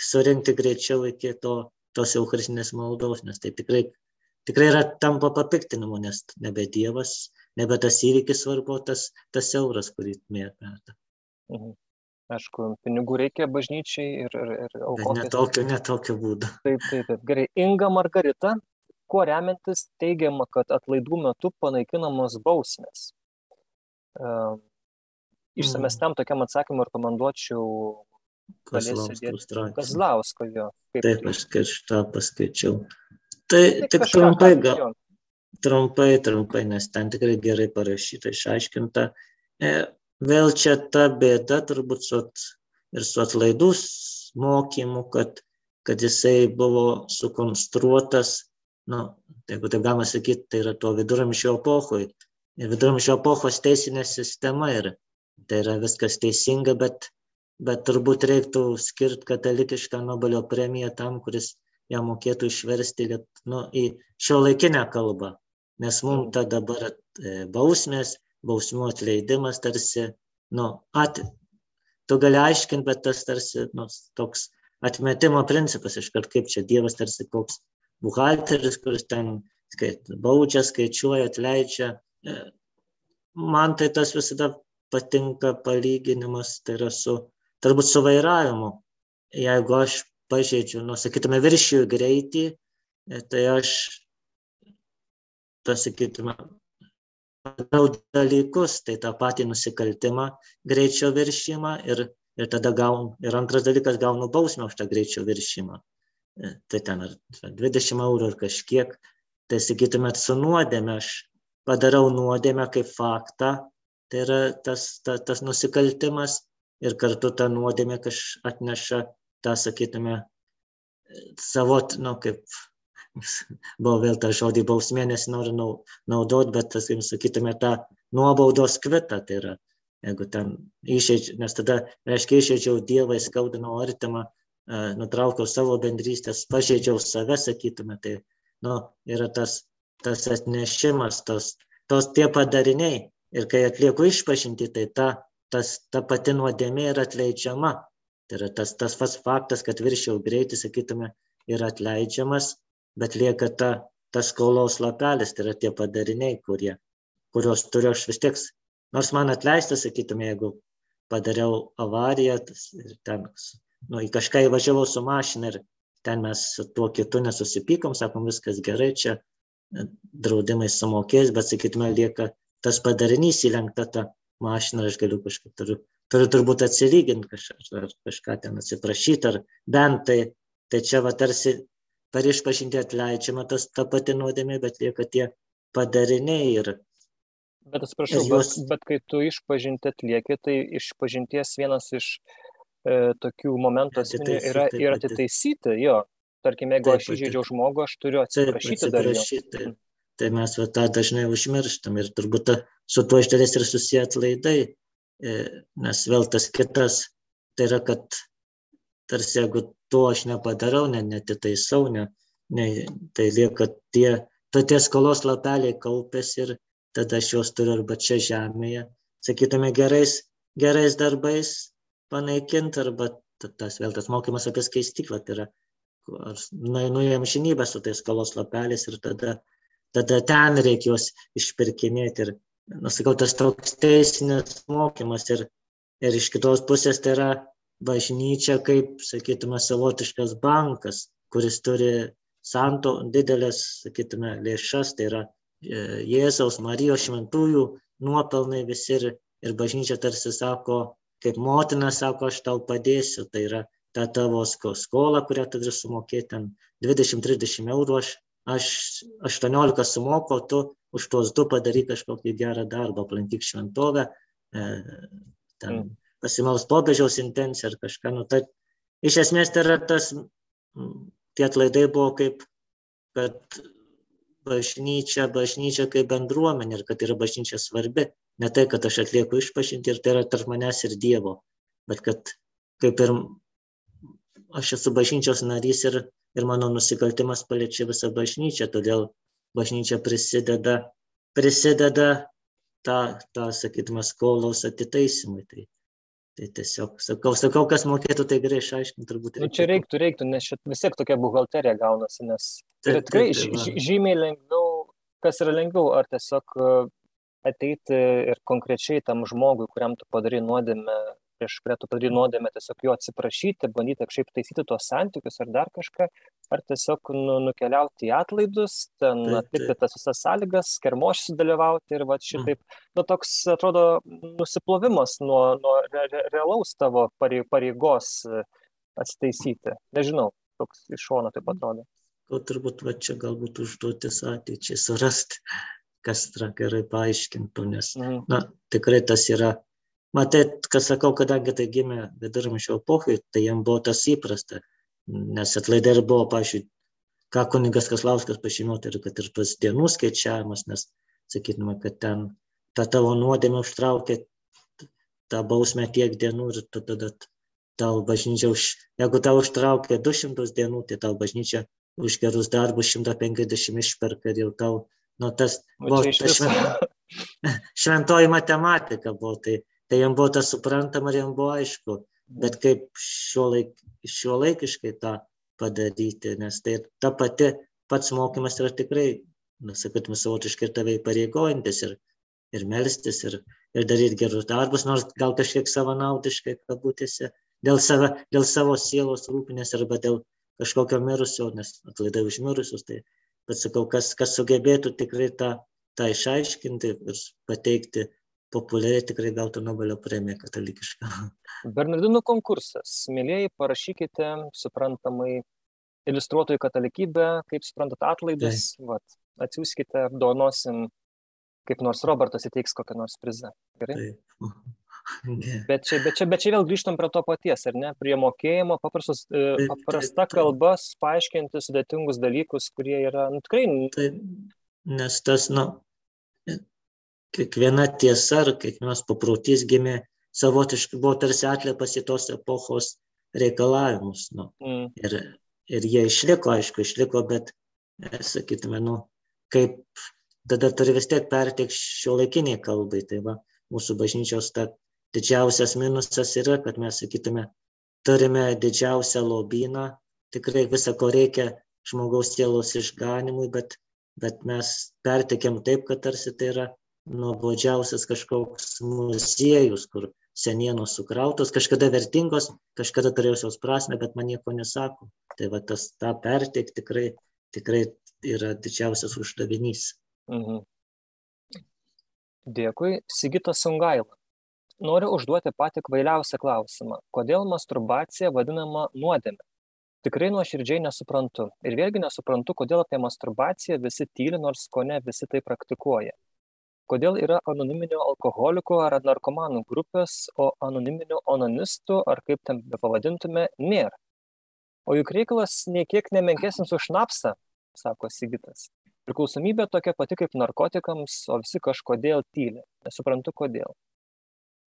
surinkti greičiau iki to, tos eucharistinės maldos, nes tai tikrai, tikrai yra tampa papiktinimu, nes nebe Dievas, nebe tas įvykis svarbu, tas, tas euras, kurį mėta. Mhm. Aišku, pinigų reikia bažnyčiai ir, ir, ir aukoti. Netokio, netokio būdo. Taip, taip, taip. Gerai. Inga Margarita, kuo remiantis teigiama, kad atlaidų metu panaikinamos bausmės. Uh, išsamestam tokiam atsakymui rekomenduočiau Kazlausko jo. Taip, aš kažką paskaičiau. Tai tik trumpai gal. Trumpai, trumpai, nes ten tikrai gerai parašyta, išaiškinta. E, vėl čia ta bėda turbūt su, ir su atlaidus mokymu, kad, kad jisai buvo sukonstruotas, nu, jeigu taip galima sakyti, tai yra tuo viduramžio epochoj. Ir viduramžio epochos teisinė sistema yra. Tai yra viskas teisinga, bet, bet turbūt reiktų skirti katalikišką Nobelio premiją tam, kuris ją mokėtų išversti nu, į šio laikinę kalbą. Nes mums ta dabar e, bausmės bausmių atleidimas tarsi, nu, at, tu gali aiškinti, bet tas tarsi, nu, toks atmetimo principas, iškart kaip čia Dievas tarsi koks buhalteris, kuris ten skait, baudžia, skaičiuoja, atleidžia. E, man tai tas visada patinka palyginimas, tai yra su, turbūt su vairavimu. Jeigu aš pažeidžiu, nu, sakytume, viršijų greitį, e, tai aš, tas, sakytume, darau dalykus, tai tą patį nusikaltimą, greičio viršymą ir, ir tada gaunu, ir antras dalykas gaunu bausmę už tą greičio viršymą. E, tai ten ar 20 eurų ar kažkiek, tai sakytumėt, su nuodėme aš padarau nuodėmę kaip faktą, tai yra tas, ta, tas nusikaltimas ir kartu ta nuodėmė kažkaip atneša tą, sakytume, savo, nu, kaip [LAUGHS] buvo vėl tą žodį bausmė, nesinori naudot, bet, tas, kaip sakytume, tą nuobaudos kvitą, tai yra, jeigu ten išeidžiu, nes tada, reiškia, išeidžiau Dievą, skaudinau artimą, nutraukiau savo bendrystės, pažeidžiau save, sakytume, tai, nu, yra tas, tas atnešimas, tos, tos tie padariniai. Ir kai atlieku išpažinti, tai ta, tas, ta pati nuodėmė yra atleidžiama. Tai yra tas, tas pats faktas, kad viršiau greitį, sakytume, yra atleidžiamas bet lieka ta, tas skolos lapelis, tai yra tie padariniai, kurie, kuriuos turiu aš vis tiek, nors man atleista, sakytume, jeigu padariau avariją, tas, ir ten, nu, į kažką įvažiavau su mašina ir ten mes su tuo kitu nesusipykom, sakom, viskas gerai, čia draudimai sumokės, bet, sakytume, lieka tas padarinys įlenkta ta mašina, aš galiu kažkaip turiu, turiu turbūt atsilyginti kažką, kažką ten atsiprašyti, ar bent tai, tai čia va tarsi per išpažinti atleidžiama tas ta pati nuodėmė, bet lieka tie padariniai ir Bet atsiprašau, jos... bet, bet kai tu išpažinti atlieki, tai išpažinties vienas iš e, tokių momentų esminių yra ir atitaisyti jo. Tarkim, jeigu taip, aš įžeidžiau žmogų, aš turiu atsiprašyti taip, dar jo. Tai mes va, tą dažnai užmirštam ir turbūt ta, su tuo iš dalies ir susiję atlaidai, e, nes vėl tas kitas, tai yra, kad tarsi jeigu to aš nepadarau, ne, netitaisau, ne, ne, tai lieka tie, to tie skolos lapeliai kaupės ir tada aš juos turiu arba čia žemėje, sakytume, gerais, gerais darbais panaikinti, arba tas vėl tas mokymas apie skaistiklą, tai yra, ar nueinu į amžinybę su tais skolos lapeliais ir tada, tada ten reikia juos išpirkinėti ir, nusakau, tas toks teisinės mokymas ir, ir iš kitos pusės tai yra bažnyčia kaip, sakytume, savotiškas bankas, kuris turi santo didelės, sakytume, lėšas, tai yra e, Jėzaus, Marijos šventųjų nuopelnai visi ir, ir bažnyčia tarsi sako, kaip motina sako, aš tau padėsiu, tai yra ta tavo skola, kurią tu turi sumokėti ten 20-30 eurų, aš, aš 18 sumoku, tu už tuos du padaryk kažkokį gerą darbą, aplankyk šventovę, e, ten mm. pasimaus popiežiaus intenciją ar kažką. Nu, tai, iš esmės tai yra tas, tie atlaidai buvo kaip, kad bažnyčia, bažnyčia kaip bendruomenė ir kad yra bažnyčia svarbi. Ne tai, kad aš atlieku išpažinti ir tai yra tarp manęs ir Dievo, bet kad kaip ir aš esu bažnyčios narys ir, ir mano nusikaltimas paliečia visą bažnyčią, todėl bažnyčia prisideda, prisideda tą, tą sakytume, skolos atitaisimui. Tai, tai tiesiog sakau, sakau, kas mokėtų, tai gerai išaiškinti turbūt. Nu, čia reiktų, reiktų, nes šit vis tiek tokia buhalterija gaunasi, nes tai yra tikrai taip, taip, taip, žymiai lengviau, kas yra lengviau, ar tiesiog ateiti ir konkrečiai tam žmogui, kuriam tu padarai nuodėmę, prieš kurią tu padarai nuodėmę, tiesiog jo atsiprašyti, bandyti kažkaip taisyti tuos santykius ar dar kažką, ar tiesiog nu, nukeliauti į atlaidus, ten atlikti tas visas sąlygas, kermošį dalyvauti ir va mm. šitaip, mm. nu toks atrodo nusiplovimas nuo, nuo re, re, realaus tavo pareigos atsitaisyti. Nežinau, toks iš šono taip atrodo. O turbūt va čia galbūt užduotis ateičiai surasti kas yra gerai paaiškintų, nes, mhm. na, tikrai tas yra, matai, kas sakau, kadangi tai gimė viduramžio epochai, tai jam buvo tas įprasta, nes atlaidai ir buvo, pažiūrėjau, ką kunigas Kaslauskas pažymėjo, tai yra, kad ir tas dienų skaičiavimas, nes, sakytume, kad ten ta tavo nuodėmė užtraukė tą bausmę tiek dienų ir tada tau bažnyčia, už, jeigu tau užtraukė 200 dienų, tai tau bažnyčia už gerus darbus 150 išperka ir jau tau Nu, tas buvo ta šventa, [LAUGHS] šventoji matematika buvo, tai, tai jam buvo tas suprantama ir jam buvo aišku, bet kaip šiuolaik, šiuolaikiškai tą padaryti, nes tai ta pati pats mokymas yra tikrai, na, sakytume, savotiškai ir tave įpareigojantis ir, ir melstis ir, ir daryti gerus darbus, nors gal kažkiek savanaudiškai, kabutėse, dėl, save, dėl savo sielos rūpinės arba dėl kažkokio mirusio, nes atlaidai užmirusius, tai bet sakau, kas, kas sugebėtų tikrai tą, tą išaiškinti ir pateikti populiariai, tikrai gautų Nobelio premiją katalikišką. [LAUGHS] Bernardinų konkursas. Mėlyjei, parašykite suprantamai iliustruotojų katalikybę, kaip suprantat atlaidus, tai. Vat, atsiųskite, apdovanosim, kaip nors Robertas įteiks kokią nors prizą. Gerai? Taip. [LAUGHS] Bet čia, bet, čia, bet čia vėl grįžtam prie to paties, ar ne? Prie mokėjimo, paprastos, e, paprasta kalba paaiškinti sudėtingus dalykus, kurie yra nu, tikrai. Taip, nes tas, na, nu, kiekviena tiesa ar kiekvienas paprotys gimė savotiškai, buvo tarsi atliepas į tos epochos reikalavimus. Nu. Mm. Ir, ir jie išliko, aišku, išliko, bet, e, sakytume, nu, kaip tada turi vis tiek perteikti šio laikiniai kalbai. Tai va, mūsų bažnyčios ta didžiausias minusas yra, kad mes sakytume, turime didžiausią lobyną, tikrai visą, ko reikia žmogaus sielos išganimui, bet, bet mes pertikėm taip, kad tarsi tai yra nuobodžiausias kažkoks muziejus, kur senienos sukrautos, kažkada vertingos, kažkada turėjusios prasme, bet man nieko nesako. Tai va tas tą perteikti tikrai, tikrai yra didžiausias uždavinys. Mhm. Dėkui, Sigitas Sungaila noriu užduoti patį kvailiausią klausimą kodėl masturbacija vadinama nuodėme tikrai nuoširdžiai nesuprantu ir vėlgi nesuprantu kodėl apie masturbaciją visi tyli nors kone visi tai praktikuoja kodėl yra anoniminių alkoholikų ar narkomanų grupės o anoniminių onanistų ar kaip ten bepavadintume nėra o juk reikalas nė kiek nemenkesnis už šnapsą sako sigitas priklausomybė tokia pati kaip narkotikams, o visi kažkodėl tyli. Nesuprantu kodėl.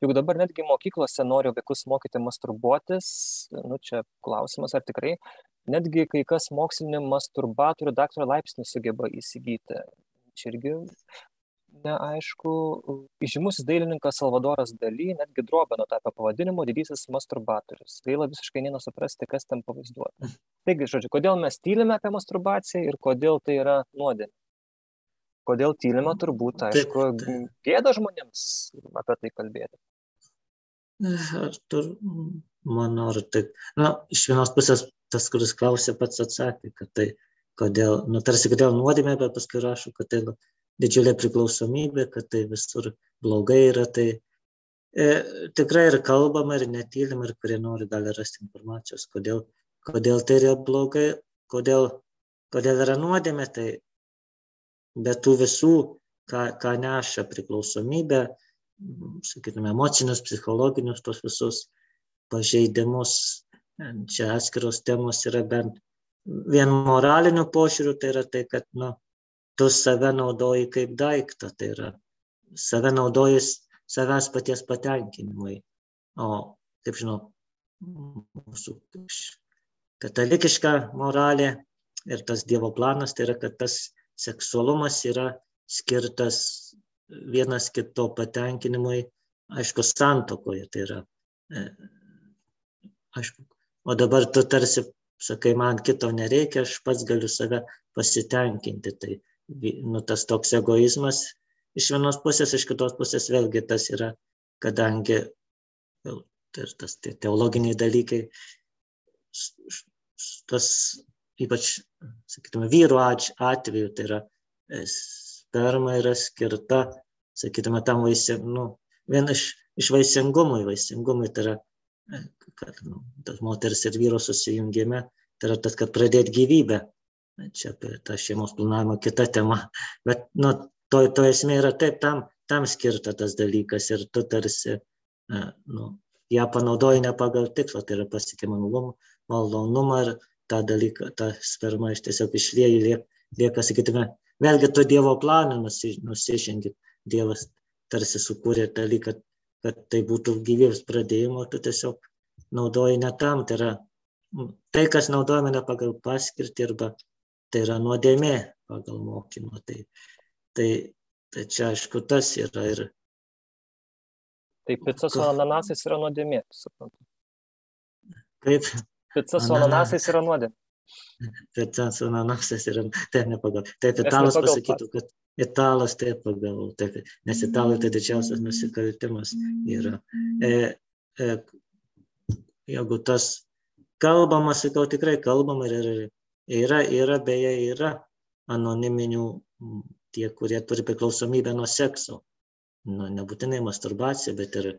Juk dabar netgi mokyklose noriu vaikus mokyti masturbuotis, nu čia klausimas, ar tikrai, netgi kai kas mokslinį masturbatorių daktaro laipsnį sugeba įsigyti. Čia irgi neaišku. Įžymusis dailininkas Salvadoras Daly netgi drobę nutapė pavadinimu didysis masturbatorius. Gaila visiškai nesuprasti, kas ten pavaizduota. Taigi, žodžiu, kodėl mes tylime apie masturbaciją ir kodėl tai yra nuodėmė? Kodėl tylime, turbūt, aišku, gėda žmonėms apie tai kalbėti. Ar tur, manau, ar taip. Na, iš vienos pusės tas, kuris klausė, pats atsakė, kad tai, kodėl, nu, tarsi kodėl nuodėmė, bet paskui rašo, kad tai didžiulė priklausomybė, kad tai visur blogai yra, tai e, tikrai ir kalbama, ir netylim, ir kurie nori gali rasti informacijos, kodėl, kodėl tai yra blogai, kodėl, kodėl yra nuodėmė, tai be tų visų, ką, ką neša priklausomybė, sakytume, emocinius, psichologinius, tos visus pažeidimus, čia atskiros temos yra bent vien moraliniu požiūriu, tai yra tai, kad, nu, tu save naudoji kaip daiktą, tai yra save naudoji savęs paties patenkinimui. O, kaip žinau, mūsų katalikiška moralė ir tas Dievo planas, tai yra, kad tas seksualumas yra skirtas vienas kito patenkinimui, aišku, santokoje. Tai yra, e, aišku, o dabar tu tarsi sakai, man kito nereikia, aš pats galiu save pasitenkinti. Tai nu, tas toks egoizmas iš vienos pusės, iš kitos pusės vėlgi tas yra, kadangi tai tas tie teologiniai dalykai, tas ypač, sakytume, vyru atveju, tai yra e, sperma yra skirta, sakytume, tam vaisiam, nu, vien iš, iš vaisingumui, vaisingumui tai yra, e, kad nu, tas moters ir vyro susijungime, tai yra tas, kad pradėti gyvybę. Čia apie tą šeimos planavimą kita tema. Bet, nu, to, to esmė yra taip, tam, tam skirta tas dalykas ir tu tarsi, nu, ją panaudoji ne pagal tikslą, tai yra pasiekė malonumą ir tą dalyką, tą spermą iš tiesiog išlieji, lieka, lieka sakytume, vėlgi to Dievo planą nusižengit. Dievas tarsi sukūrė dalyką, kad tai būtų gyvybės pradėjimo, tu tiesiog naudoji ne tam, tai yra tai, kas naudojame ne pagal paskirtį arba tai yra nuodėmė pagal mokymą. Tai, tai, tai čia aišku tas yra ir. Tai pica su ananasais yra nuodėmė, suprantu. Kaip? Pica su ananasais yra nuodėmė. Pica su ananasais yra, taip nepagal. Taip, italas pasakytų, kad italas taip pagal, taip, nes italai tai didžiausias nusikaltimas yra. E, e, jeigu tas kalbama, sakau, tikrai kalbama ir yra, yra, beje, yra anoniminių tie, kurie turi priklausomybę nuo sekso. Nu, nebūtinai masturbacija, bet ir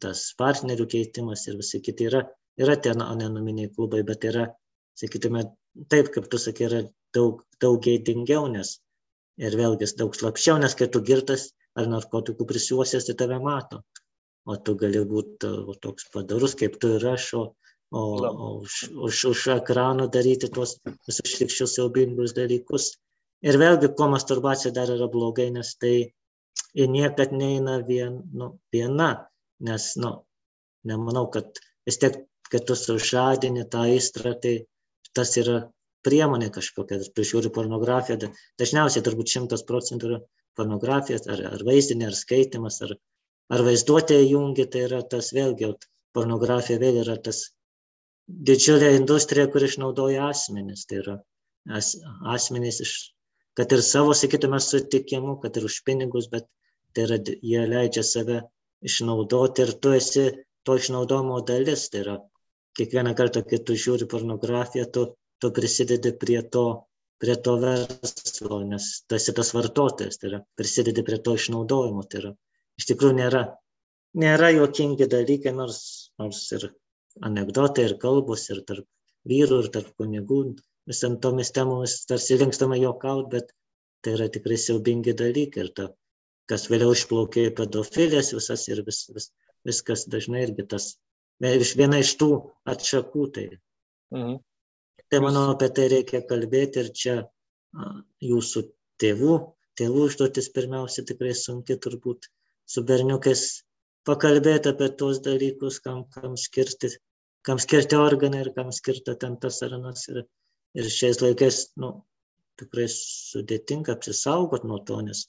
tas partnerių keitimas ir visi kiti yra yra tie anoniminiai klubai, bet yra, sakytume, taip, kaip tu sakai, yra daug, daug gėdingiau, nes ir vėlgi daug slapčiau, nes kai tu girtas ar narkotikų prisiuosės, tai tave mato. O tu gali būti toks padarus, kaip tu ir aš, o, o, o už, už, už ekrano daryti tuos visus šlikščius siaubingus dalykus. Ir vėlgi, ko masturbacija dar yra blogai, nes tai ir niekad neina vien, nu, viena, nes, nu, nemanau, kad vis tiek kad tu sužadini tą aistrą, tai tas yra priemonė kažkokia, prižiūri pornografiją, dažniausiai turbūt šimtas procentų yra pornografijas, ar, ar vaizdinė, ar skaitimas, ar, ar vaizduotė jungi, tai yra tas vėlgi, pornografija vėl yra tas didžiulė industrija, kur išnaudoja asmenys, tai yra as, asmenys iš, kad ir savo, sakytume, sutikimu, kad ir už pinigus, bet tai yra, jie leidžia save išnaudoti ir tu esi to išnaudojimo dalis, tai yra kiekvieną kartą, kai tu žiūri pornografiją, tu, tu prisidedi prie to, prie to verslo, nes tu esi tas vartotojas, tai yra prisidedi prie to išnaudojimo, tai yra iš tikrųjų nėra, nėra juokingi dalykai, nors, nors ir anegdotai, ir kalbos, ir tarp vyrų, ir tarp kunigų, visam tomis temomis tarsi linkstama juokauti, bet tai yra tikrai siaubingi dalykai ir ta, kas vėliau išplaukė į pedofilės visas ir vis, vis, viskas dažnai irgi tas viena iš tų atšakų. Tai, mhm. tai manau, apie tai reikia kalbėti ir čia jūsų tėvų, tėvų užduotis pirmiausia tikrai sunki turbūt su berniukais pakalbėti apie tuos dalykus, kam, kam, skirti, kam skirti organai ir kam skirta ten tas ar anas. Ir, ir šiais laikais, nu, tikrai sudėtinga apsisaugot nuo to, nes,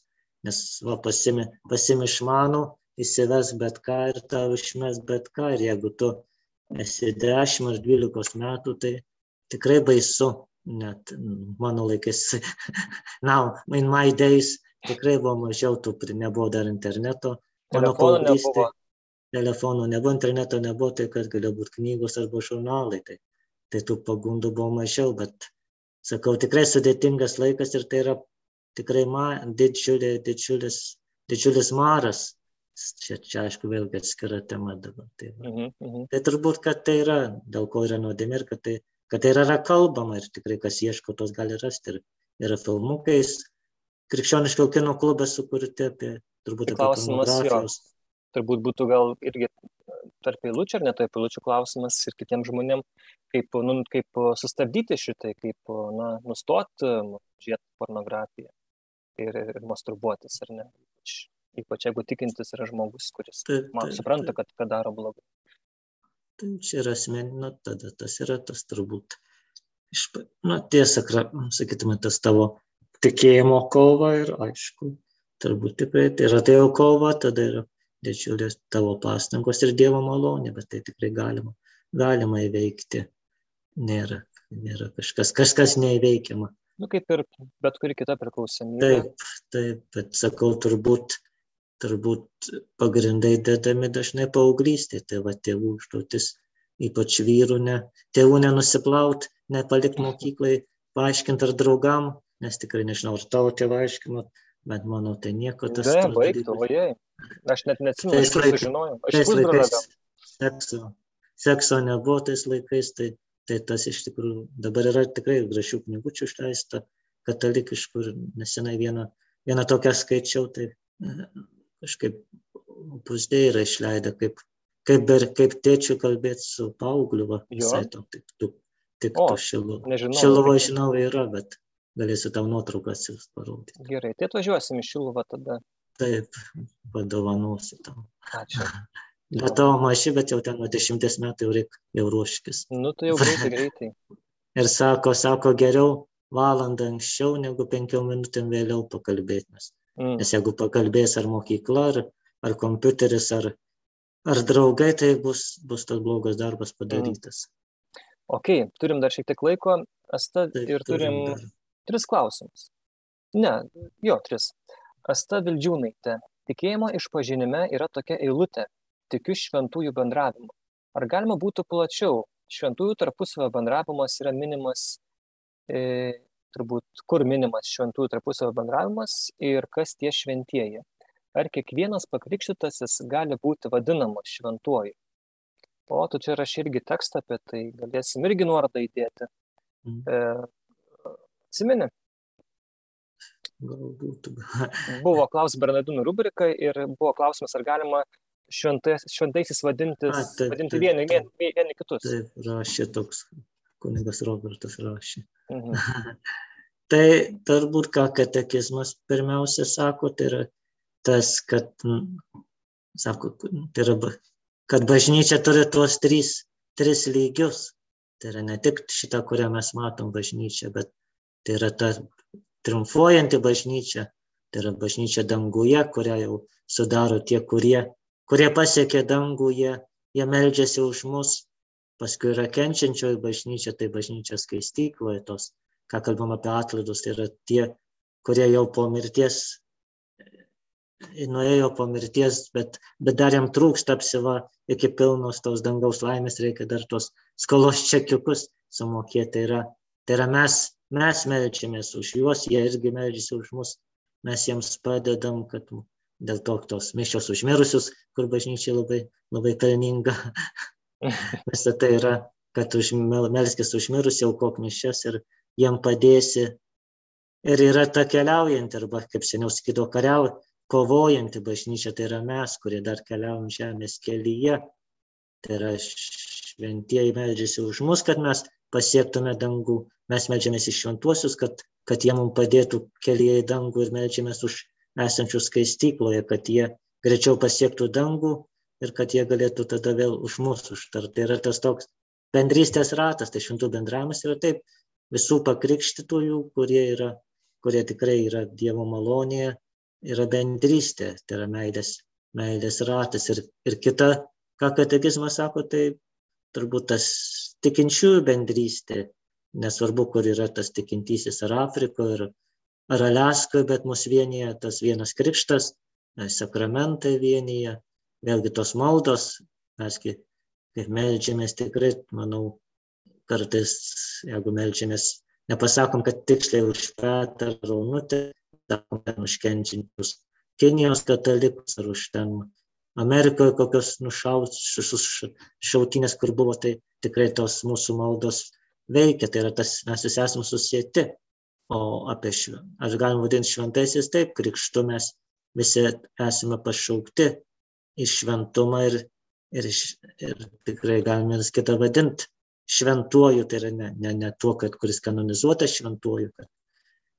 nes va, pasimi, pasimi išmanų, įsives bet ką ir tau išmes bet ką. Ir jeigu tu esi 10 ar 12 metų, tai tikrai baisu. Net mano laikais, [LAUGHS] now, in my days, tikrai buvo mažiau, tų nebuvo dar interneto. Mano paauglystė. Telefonų nebuvo, interneto nebuvo, tai kad galėjo būti knygos arba žurnalai. Tai, tai tų pagundų buvo mažiau, bet sakau, tikrai sudėtingas laikas ir tai yra tikrai ma, didžiulė, didžiulis, didžiulis maras. Čia, čia aišku, vėlgi atskira tema dabar. Tai. Mhm, mhm. tai turbūt, kad tai yra, dėl ko yra nuodėmė ir kad tai, kad tai yra kalbama ir tikrai kas ieško, tos gali rasti. Ir yra filmukais, krikščioniško kino klubas sukurti apie, turbūt apie Klausimas jo. pornografijos. turbūt būtų gal irgi tarp eilučių ar ne tarp eilučių klausimas ir kitiems žmonėm, kaip, nu, kaip sustabdyti šitai, kaip na, nustoti žiūrėti pornografiją ir, ir masturbuotis, ar ne. Ypač, jeigu tikintis yra žmogus, kuris Taip, man taip, supranta, kad, kad daro blogai. Tai čia yra asmeninė, tada tas yra tas turbūt. Iš, nu, tiesa, sakytume, tas tavo tikėjimo kova ir aišku, turbūt tikrai tai yra tai jau kova, tada yra didžiulės tavo pastangos ir Dievo malonė, bet tai tikrai galima, galima įveikti. Nėra, nėra kažkas, kažkas neįveikiama. Nu, kaip ir bet kuri kita priklausomybė. Taip, taip, bet sakau, turbūt, turbūt pagrindai dedami dažnai paauglystėje, tai va tėvų užduotis, ypač vyrų, ne, tėvų nenusiplaut, nepalikt mokyklai, paaiškinti ar draugam, nes tikrai nežinau, ar tavo tėvai aiškino, bet manau, tai nieko tas. Ne, baigtų, ojei. Aš net neatsimenu, aš sužinojau. Aš tais laikais sekso, sekso nebuvo tais laikais, tai, tai tas iš tikrųjų dabar yra tikrai gražių knygučių išleista, katalikiškų ir nesenai vieną, vieną tokią skaičiau, tai e, kažkaip pusdė yra išleidę, kaip, kaip, ber, kaip tėčių kalbėti su paaugliu, va, visai to tik, tik, tik O, to Šiluvo reikia- žinau yra, bet galėsiu tau nuotraukas jūs parodyti. Gerai, tai atvažiuosim iš Šiluvą tada. Taip, padovanosiu tau. Ačiū. [LAUGHS] Bet tavo maži, bet jau ten nuo dešimties metų jau reikia jau ruoškis. Nu, tai jau greitai, [LAUGHS] greitai. Ir sako, sako, geriau valandą anksčiau negu penkiom minutėm vėliau pakalbėti. Nes, Mm. nes jeigu pakalbės ar mokykla, ar, ar kompiuteris, ar, ar draugai, tai bus, bus tas blogas darbas padarytas. Ok, turim dar šiek tiek laiko, Asta, Taip, ir turim dar. Tris klausimus. Ne, jo, tris. Asta Vildžiūnaitė. Tikėjimo išpažinime yra tokia eilutė. Tikiu šventųjų bendravimu. Ar galima būtų plačiau? Šventųjų tarpusavio bendravimas yra minimas, e, turbūt, kur minimas šventųjų tarpusavio bendravimas ir kas tie šventieji. Ar kiekvienas pakrikštytasis gali būti vadinamas šventuoju? O, tu čia rašai irgi tekstą apie tai, galėsim irgi nuorodą įdėti. Mm. E, atsimeni? Galbūt. buvo klaus Bernardinų rubrika ir buvo klausimas, ar galima šventais, šventaisiais vadintis, A, taip, vadinti taip, vieni, taip. vieni, vieni kitus. Taip, rašė toks kunigas Robertas rašė. Mhm. [LAUGHS] tai turbūt, ką katekizmas pirmiausia sako, tai yra tas, kad, sako, tai yra, kad bažnyčia turi tuos trys, tris lygius. Tai yra ne tik šitą, kurią mes matom bažnyčia, bet tai yra ta triumfuojanti bažnyčia, tai yra bažnyčia danguje, kurią jau sudaro tie, kurie, kurie pasiekė dangų, jie, jie meldžiasi už mus, paskui yra kenčiančioji bažnyčia, tai bažnyčia skaistykloje tos, ką kalbam apie atlaidus, tai yra tie, kurie jau po mirties, nuėjo po mirties, bet, bet dar jam trūksta apsiva iki pilnos tos dangaus laimės, reikia dar tos skolos čekiukus sumokėti. Tai yra, tai yra mes, mes melčiamės už juos, jie irgi melžiasi už mus, mes jiems padedam, kad dėl to tos mišios užmirusius, kur bažnyčiai labai, labai pelninga. [LAUGHS] Visą tai yra, kad už, mel- melskis užmirus, aukok mišias ir jiem padėsi. Ir yra ta keliaujanti, arba kaip seniau sakydavo, kariau, kovojanti bažnyčia, tai yra mes, kurie dar keliaujam žemės kelyje. Tai yra šventieji meldžiasi už mus, kad mes pasiektume dangų. Mes melžiamės iš šventuosius, kad, kad jie mums padėtų kelyje į dangų ir melžiamės už esančius skaistykloje, kad jie greičiau pasiektų dangų ir kad jie galėtų tada vėl už mūsų užtarti. Tai yra tas toks bendrystės ratas, tai šventų bendravimas yra taip visų pakrikštytųjų, kurie, yra, kurie tikrai yra Dievo malonėje, yra bendrystė, tai yra meilės, meilės ratas. Ir, ir kita, ką katekizmas sako, tai turbūt tas tikinčiųjų bendrystė, nesvarbu, kur yra tas tikintysis, ar Afrikoje, ar, ar Aliaskoje, bet mus vienyje tas vienas krikštas, sakramentai vienyje, vėlgi tos maldos, mes kaip melžiamės tikrai, manau, kartais, jeigu melžiamės, nepasakom, kad tiksliai už Petrą ar Raunutę, sakom, ten užkenčiančius Kinijos katalikus ar už ten Amerikoje kokios nušautus šautinės, kur buvo, tai tikrai tos mūsų maldos veikia, tai yra tas, mes visi esame susijęti. O apie šventą, aš galim vadinti šventaisiais taip, krikštu mes visi esame pašaukti į šventumą ir, ir, ir tikrai galime ir kitą vadinti šventuoju, tai yra ne, ne, ne tuo, kad kuris kanonizuotas šventuoju, kad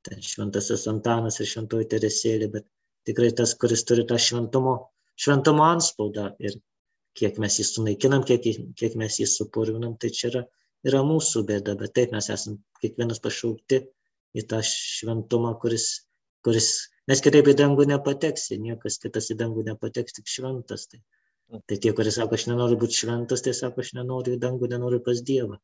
ten šventasis Antanas ir šventoji Teresėlė, bet tikrai tas, kuris turi tą šventumo, šventumo anspaudą ir kiek mes jį sunaikinam, kiek, kiek mes jį supurvinam, tai čia yra, yra mūsų bėda, bet taip mes esame kiekvienas pašaukti į tą šventumą, kuris, kuris Nes kitaip į dangų nepateksi, niekas kitas į dangų nepateks, tik šventas. Tai, tai tie, kurie sako, aš nenoriu būti šventas, tai sako, aš nenoriu į dangų, nenoriu pas Dievą.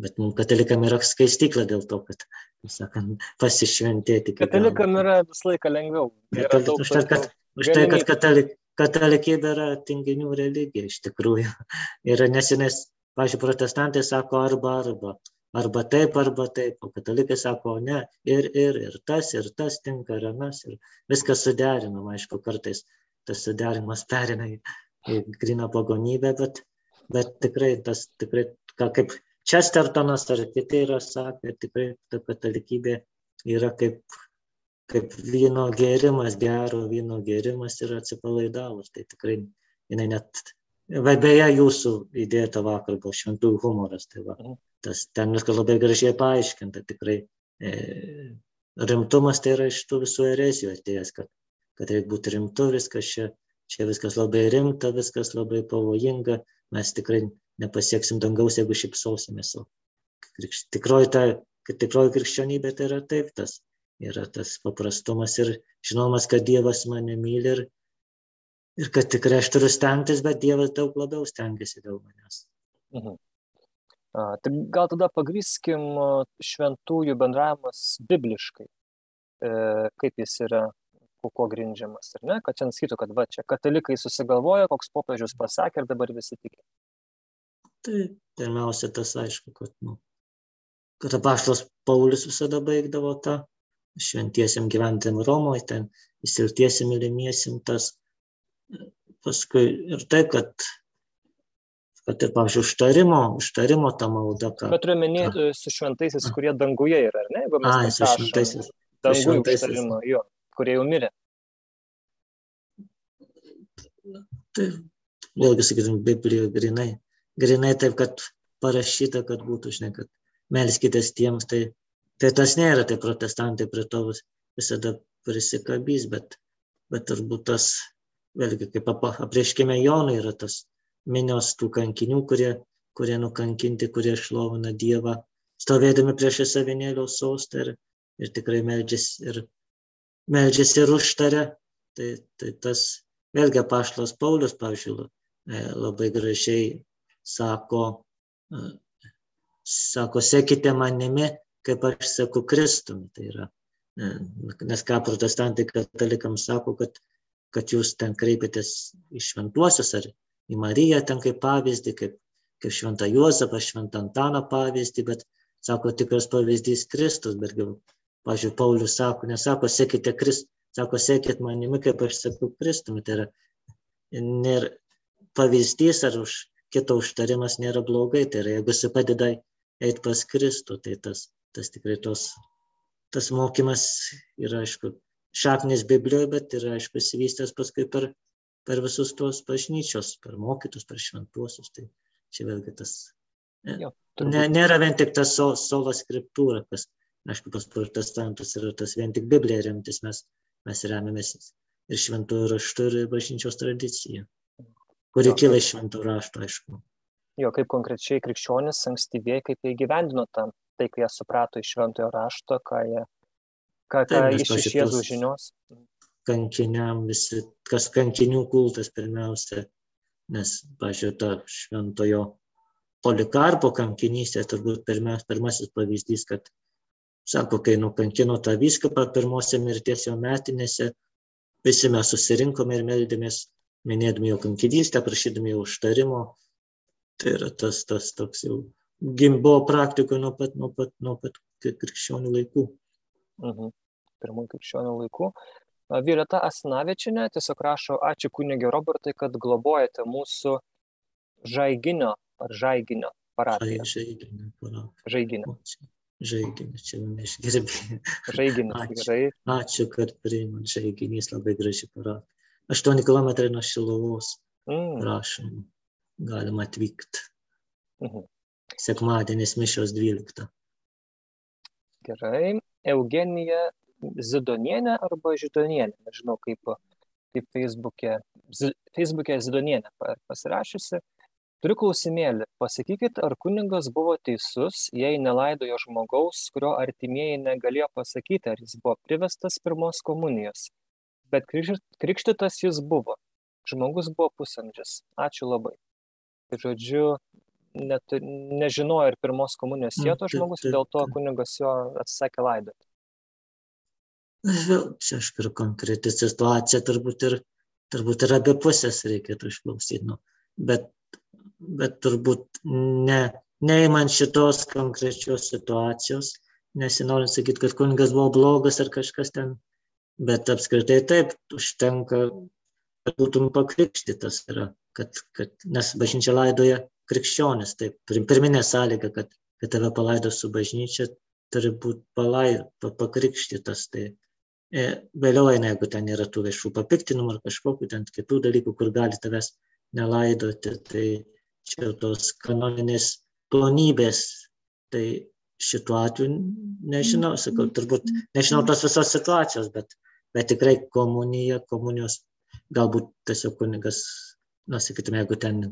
Bet mums katalikam yra skaistykla dėl to, kad, sakant, pasišventėti. Katalikam yra visą laiką lengviau. Katalik, už tai, kad, už tai, kad katalik, katalikybė yra tinginių religija iš tikrųjų. [LAUGHS] Yra nesinės, pažiūrėjau, protestantai sako arba arba arba taip, arba taip, o katalikai sako, ne, ir, ir, ir tas, ir tas tinka, ir anas, ir viskas suderinama, aišku, kartais tas suderinimas perina į, į griną pagonybę, bet, bet tikrai tas, tikrai, ką, kaip Chestertonas ar kiti yra sakę, tikrai ta katalikybė yra kaip, kaip vyno gėrimas, gero vyno gėrimas ir atsipalaidavus, tai tikrai jinai net, beje, jūsų įdėta vakar buvo šventųjų humoras, tai va. Mhm tas ten viskas labai gražiai paaiškinta, tikrai e, rimtumas tai yra iš tų visų erezijų atėjęs, kad, kad reikia būti rimtu, viskas čia, čia viskas labai rimta, viskas labai pavojinga, mes tikrai nepasieksim dangaus, jeigu šipsosimės. Tikroji, ta, tikroji krikščionybė tai yra taip, tas yra tas paprastumas ir žinomas, kad Dievas mane myli ir, ir kad tikrai aš turiu stengtis, bet Dievas daug labiau stengiasi dėl manęs. Mhm. Tai gal tada pagrįskim šventųjų bendravimas bibliškai, e, kaip jis yra, kuo grindžiamas, ar ne? Kad čia sakytų, kad va čia katalikai susigalvoja, koks popiežius pasakė ir dabar visi tiki. Tai pirmiausia tas aišku, kad, nu, kad apaštas Paulius visada baigdavo tą šventiesiam gyventėm Romoje, ten įsiltiesiam mylimiesim tas. Paskui ir tai, kad kad ir, pavyzdžiui, užtarimo, užtarimo ta malda. Kad, Bet turiu minėti su šventaisiais, kurie danguje yra, ar ne? Ai, su šventaisiais. Danguje užtarimo, jo, kurie jau mirė. Tai vėlgi, sakytum, Biblijoje grinai, grinai taip, kad parašyta, kad būtų, žinai, kad melskitės tiems, tai, tai tas nėra, tai protestantai prie to visada prisikabys, bet, bet turbūt tas, vėlgi, kaip aprieškime Jonui, yra tas minios tų kankinių, kurie, kurie nukankinti, kurie šlovina Dievą, stovėdami prieš savinėlio sostą ir, ir tikrai meldžiasi ir, meldžiasi ir užtarė. Tai, tai tas vėlgi paštas Paulius, pavyzdžiui, e, labai gražiai sako, e, sako, sekite manimi, kaip aš seku Kristumi. Tai yra, e, nes ką protestantai katalikams sako, kad, kad jūs ten kreipiatės į šventuosius ar į Mariją ten kaip pavyzdį, kaip, kaip šventą Juozapą, šventą Antaną pavyzdį, bet sako tikras pavyzdys Kristus, bet gal, pažiūrėjau, Paulius sako, nesako, sekite Kristų, sako, sekit manimi, kaip aš sakau Kristumi. Tai yra, nėra pavyzdys ar už kito užtarimas nėra blogai, tai yra, jeigu jis padeda eiti pas Kristų, tai tas, tas tikrai tos, tas mokymas yra, aišku, šaknis Biblijoje, bet yra, aišku, įsivystęs paskui per per visus tuos bažnyčios, per mokytus, per šventuosius. Tai čia vėlgi tas. Jo, ne, nėra vien tik tas so, solo skriptūra, kas, aišku, pas protestantus yra tas vien tik Biblija remtis, mes, mes remiamės ir šventųjų raštų, ir bažnyčios tradicija, kuri kyla iš šventų raštų, aišku. Jo, kaip konkrečiai krikščionis ankstyviai, kaip jie gyvendino tam, tai, kai jie suprato iš šventojo rašto, ką jie, ką, ką Taip, iš, iš Jėzų žinios. Kankiniam visi, kas kankinių kultas pirmiausia, nes, pažiūrėjau, ta šventojo polikarpo kankinystė turbūt pirmas, pirmasis pavyzdys, kad, sako, kai nukankino tą vyskupą pirmose mirties jo metinėse, visi mes susirinkome ir meldėmės, minėdami jo kankinystę, prašydami jo užtarimo. Tai yra tas, tas toks jau gimbo praktikoje nuo pat, nuo pat, nuo pat krikščionių laikų. Mhm. Pirmųjų krikščionių laikų. Violeta Asnavičinė tiesiog rašo, ačiū kunigė Robertai, kad globojate mūsų žaiginio ar žaiginio parapiją. Žaiginio parapiją. Žaiginio. Žaiginį, čia neišgirdėjau. Žaiginis, ačiū, gerai. Ačiū, kad priimat žaiginys, labai graži parapija. 8 km nuo Šilovos. Mm. Prašom, galima atvykti. Mhm. Sekmadienis mišios 12. Gerai. Eugenija Zidonienė arba Židonienė, nežinau kaip, kaip Facebook'e, Facebook'e Zidonienė pasirašiusi. Turiu klausimėlį, pasakykit, ar kuningas buvo teisus, jei nelaidojo žmogaus, kurio artimieji negalėjo pasakyti, ar jis buvo privestas pirmos komunijos. Bet krikštytas jis buvo. Žmogus buvo pusamžis. Ačiū labai. Tai žodžiu, net, nežinojo ir pirmos komunijos sėto žmogus, dėl to kunigas jo atsisakė laidoti vėl čia aišku ir konkreti situacija turbūt ir turbūt ir abi pusės reikėtų išklausyti. Nu, bet, bet turbūt ne, neįmant šitos konkrečios situacijos, nesinorint sakyti, kad kunigas buvo blogas ar kažkas ten, bet apskritai taip, užtenka, kad būtum pakrikštytas yra, kad, kad, nes bažnyčia laidoja krikščionis, taip, pirminė sąlyga, kad, kad tave palaido su bažnyčia, turi būti palai, pakrikštytas. Tai, E, vėliau eina, jeigu ten yra tų viešų papiktinimų ar kažkokių ten kitų dalykų, kur gali tavęs nelaidoti, tai čia tos kanoninės plonybės, tai šituo atveju nežinau, sakau, turbūt nežinau tos visos situacijos, bet, bet tikrai komunija, komunijos, galbūt tiesiog kunigas, na, sakytume, jeigu ten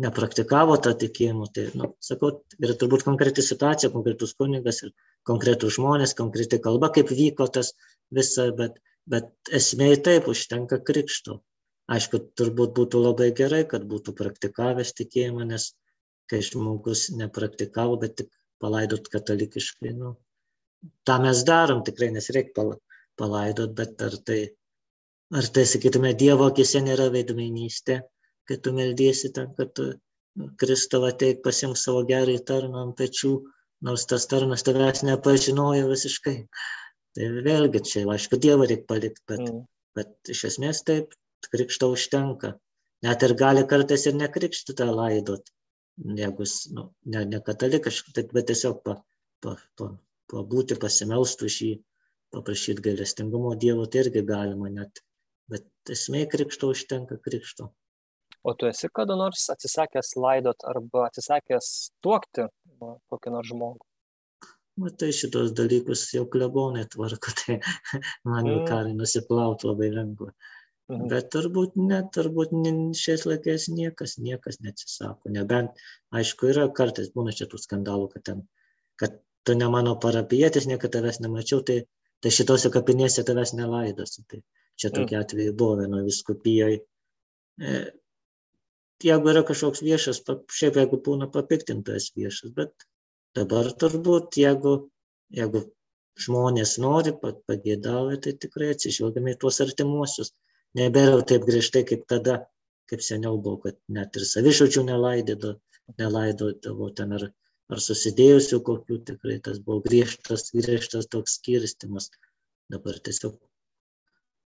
nepraktikavo tą tikėjimą, tai, nu, sakau, yra turbūt konkreti situacija, konkretus kunigas ir konkretus žmonės, konkreti kalba, kaip vyko tas visa, bet, bet esmė taip užtenka krikšto. Aišku, turbūt būtų labai gerai, kad būtų praktikavęs tikėjimą, nes kai žmogus nepraktikavo, bet tik palaidot katalikiškai, nu, tą mes darom tikrai, nes reikia palaidot, bet ar tai, ar tai, sakytume, Dievo akise nėra veidmainystė, kai tu meldysi ten, kad Kristovą ateik pasimk savo gerą tarną ant pečių, nors tas tarnas tavęs nepažinojo visiškai. Tai vėlgi čia, aišku, Dievą reikia palikti, bet, mm. bet iš esmės taip, krikšto užtenka. Net ir gali kartais ir nekrikštyti tą laidot, jeigu nu, ne, ne katalikiškai, bet tiesiog pa, pa, pa, pabūti, pasimelsti už jį, paprašyti gailestingumo Dievo, tai irgi galima net. Bet esmė krikšto užtenka krikšto. O tu esi kada nors atsisakęs laidot arba atsisakęs tuokti kokį nors žmogų? Matai, šitos dalykus jau klebonai tvarko, [LAUGHS] tai man jau mm. karai nusiplauti labai lengva. Mhm. Bet turbūt ne, turbūt šiais laikais niekas, niekas neatsisako. Nebent, aišku, yra kartais būna šitų skandalų, kad, ten, kad tu ne mano parapietis, niekada tavęs nemačiau, tai, tai šitose kapinėse tavęs nelaidosi. Tai čia tokie mm. atvejai buvo vieno viskupijoje jeigu yra kažkoks viešas, šiaip jeigu būna papiktintas viešas, bet dabar turbūt, jeigu, jeigu žmonės nori, pagėdauja, tai tikrai atsižvelgiame į tuos artimuosius. Nebėra taip griežtai kaip tada, kaip seniau buvo, kad net ir savišaučių nelaidydavo, nelaidodavo ten ar, ar susidėjusių kokių, tikrai tas buvo griežtas, griežtas toks skirstimas. Dabar tiesiog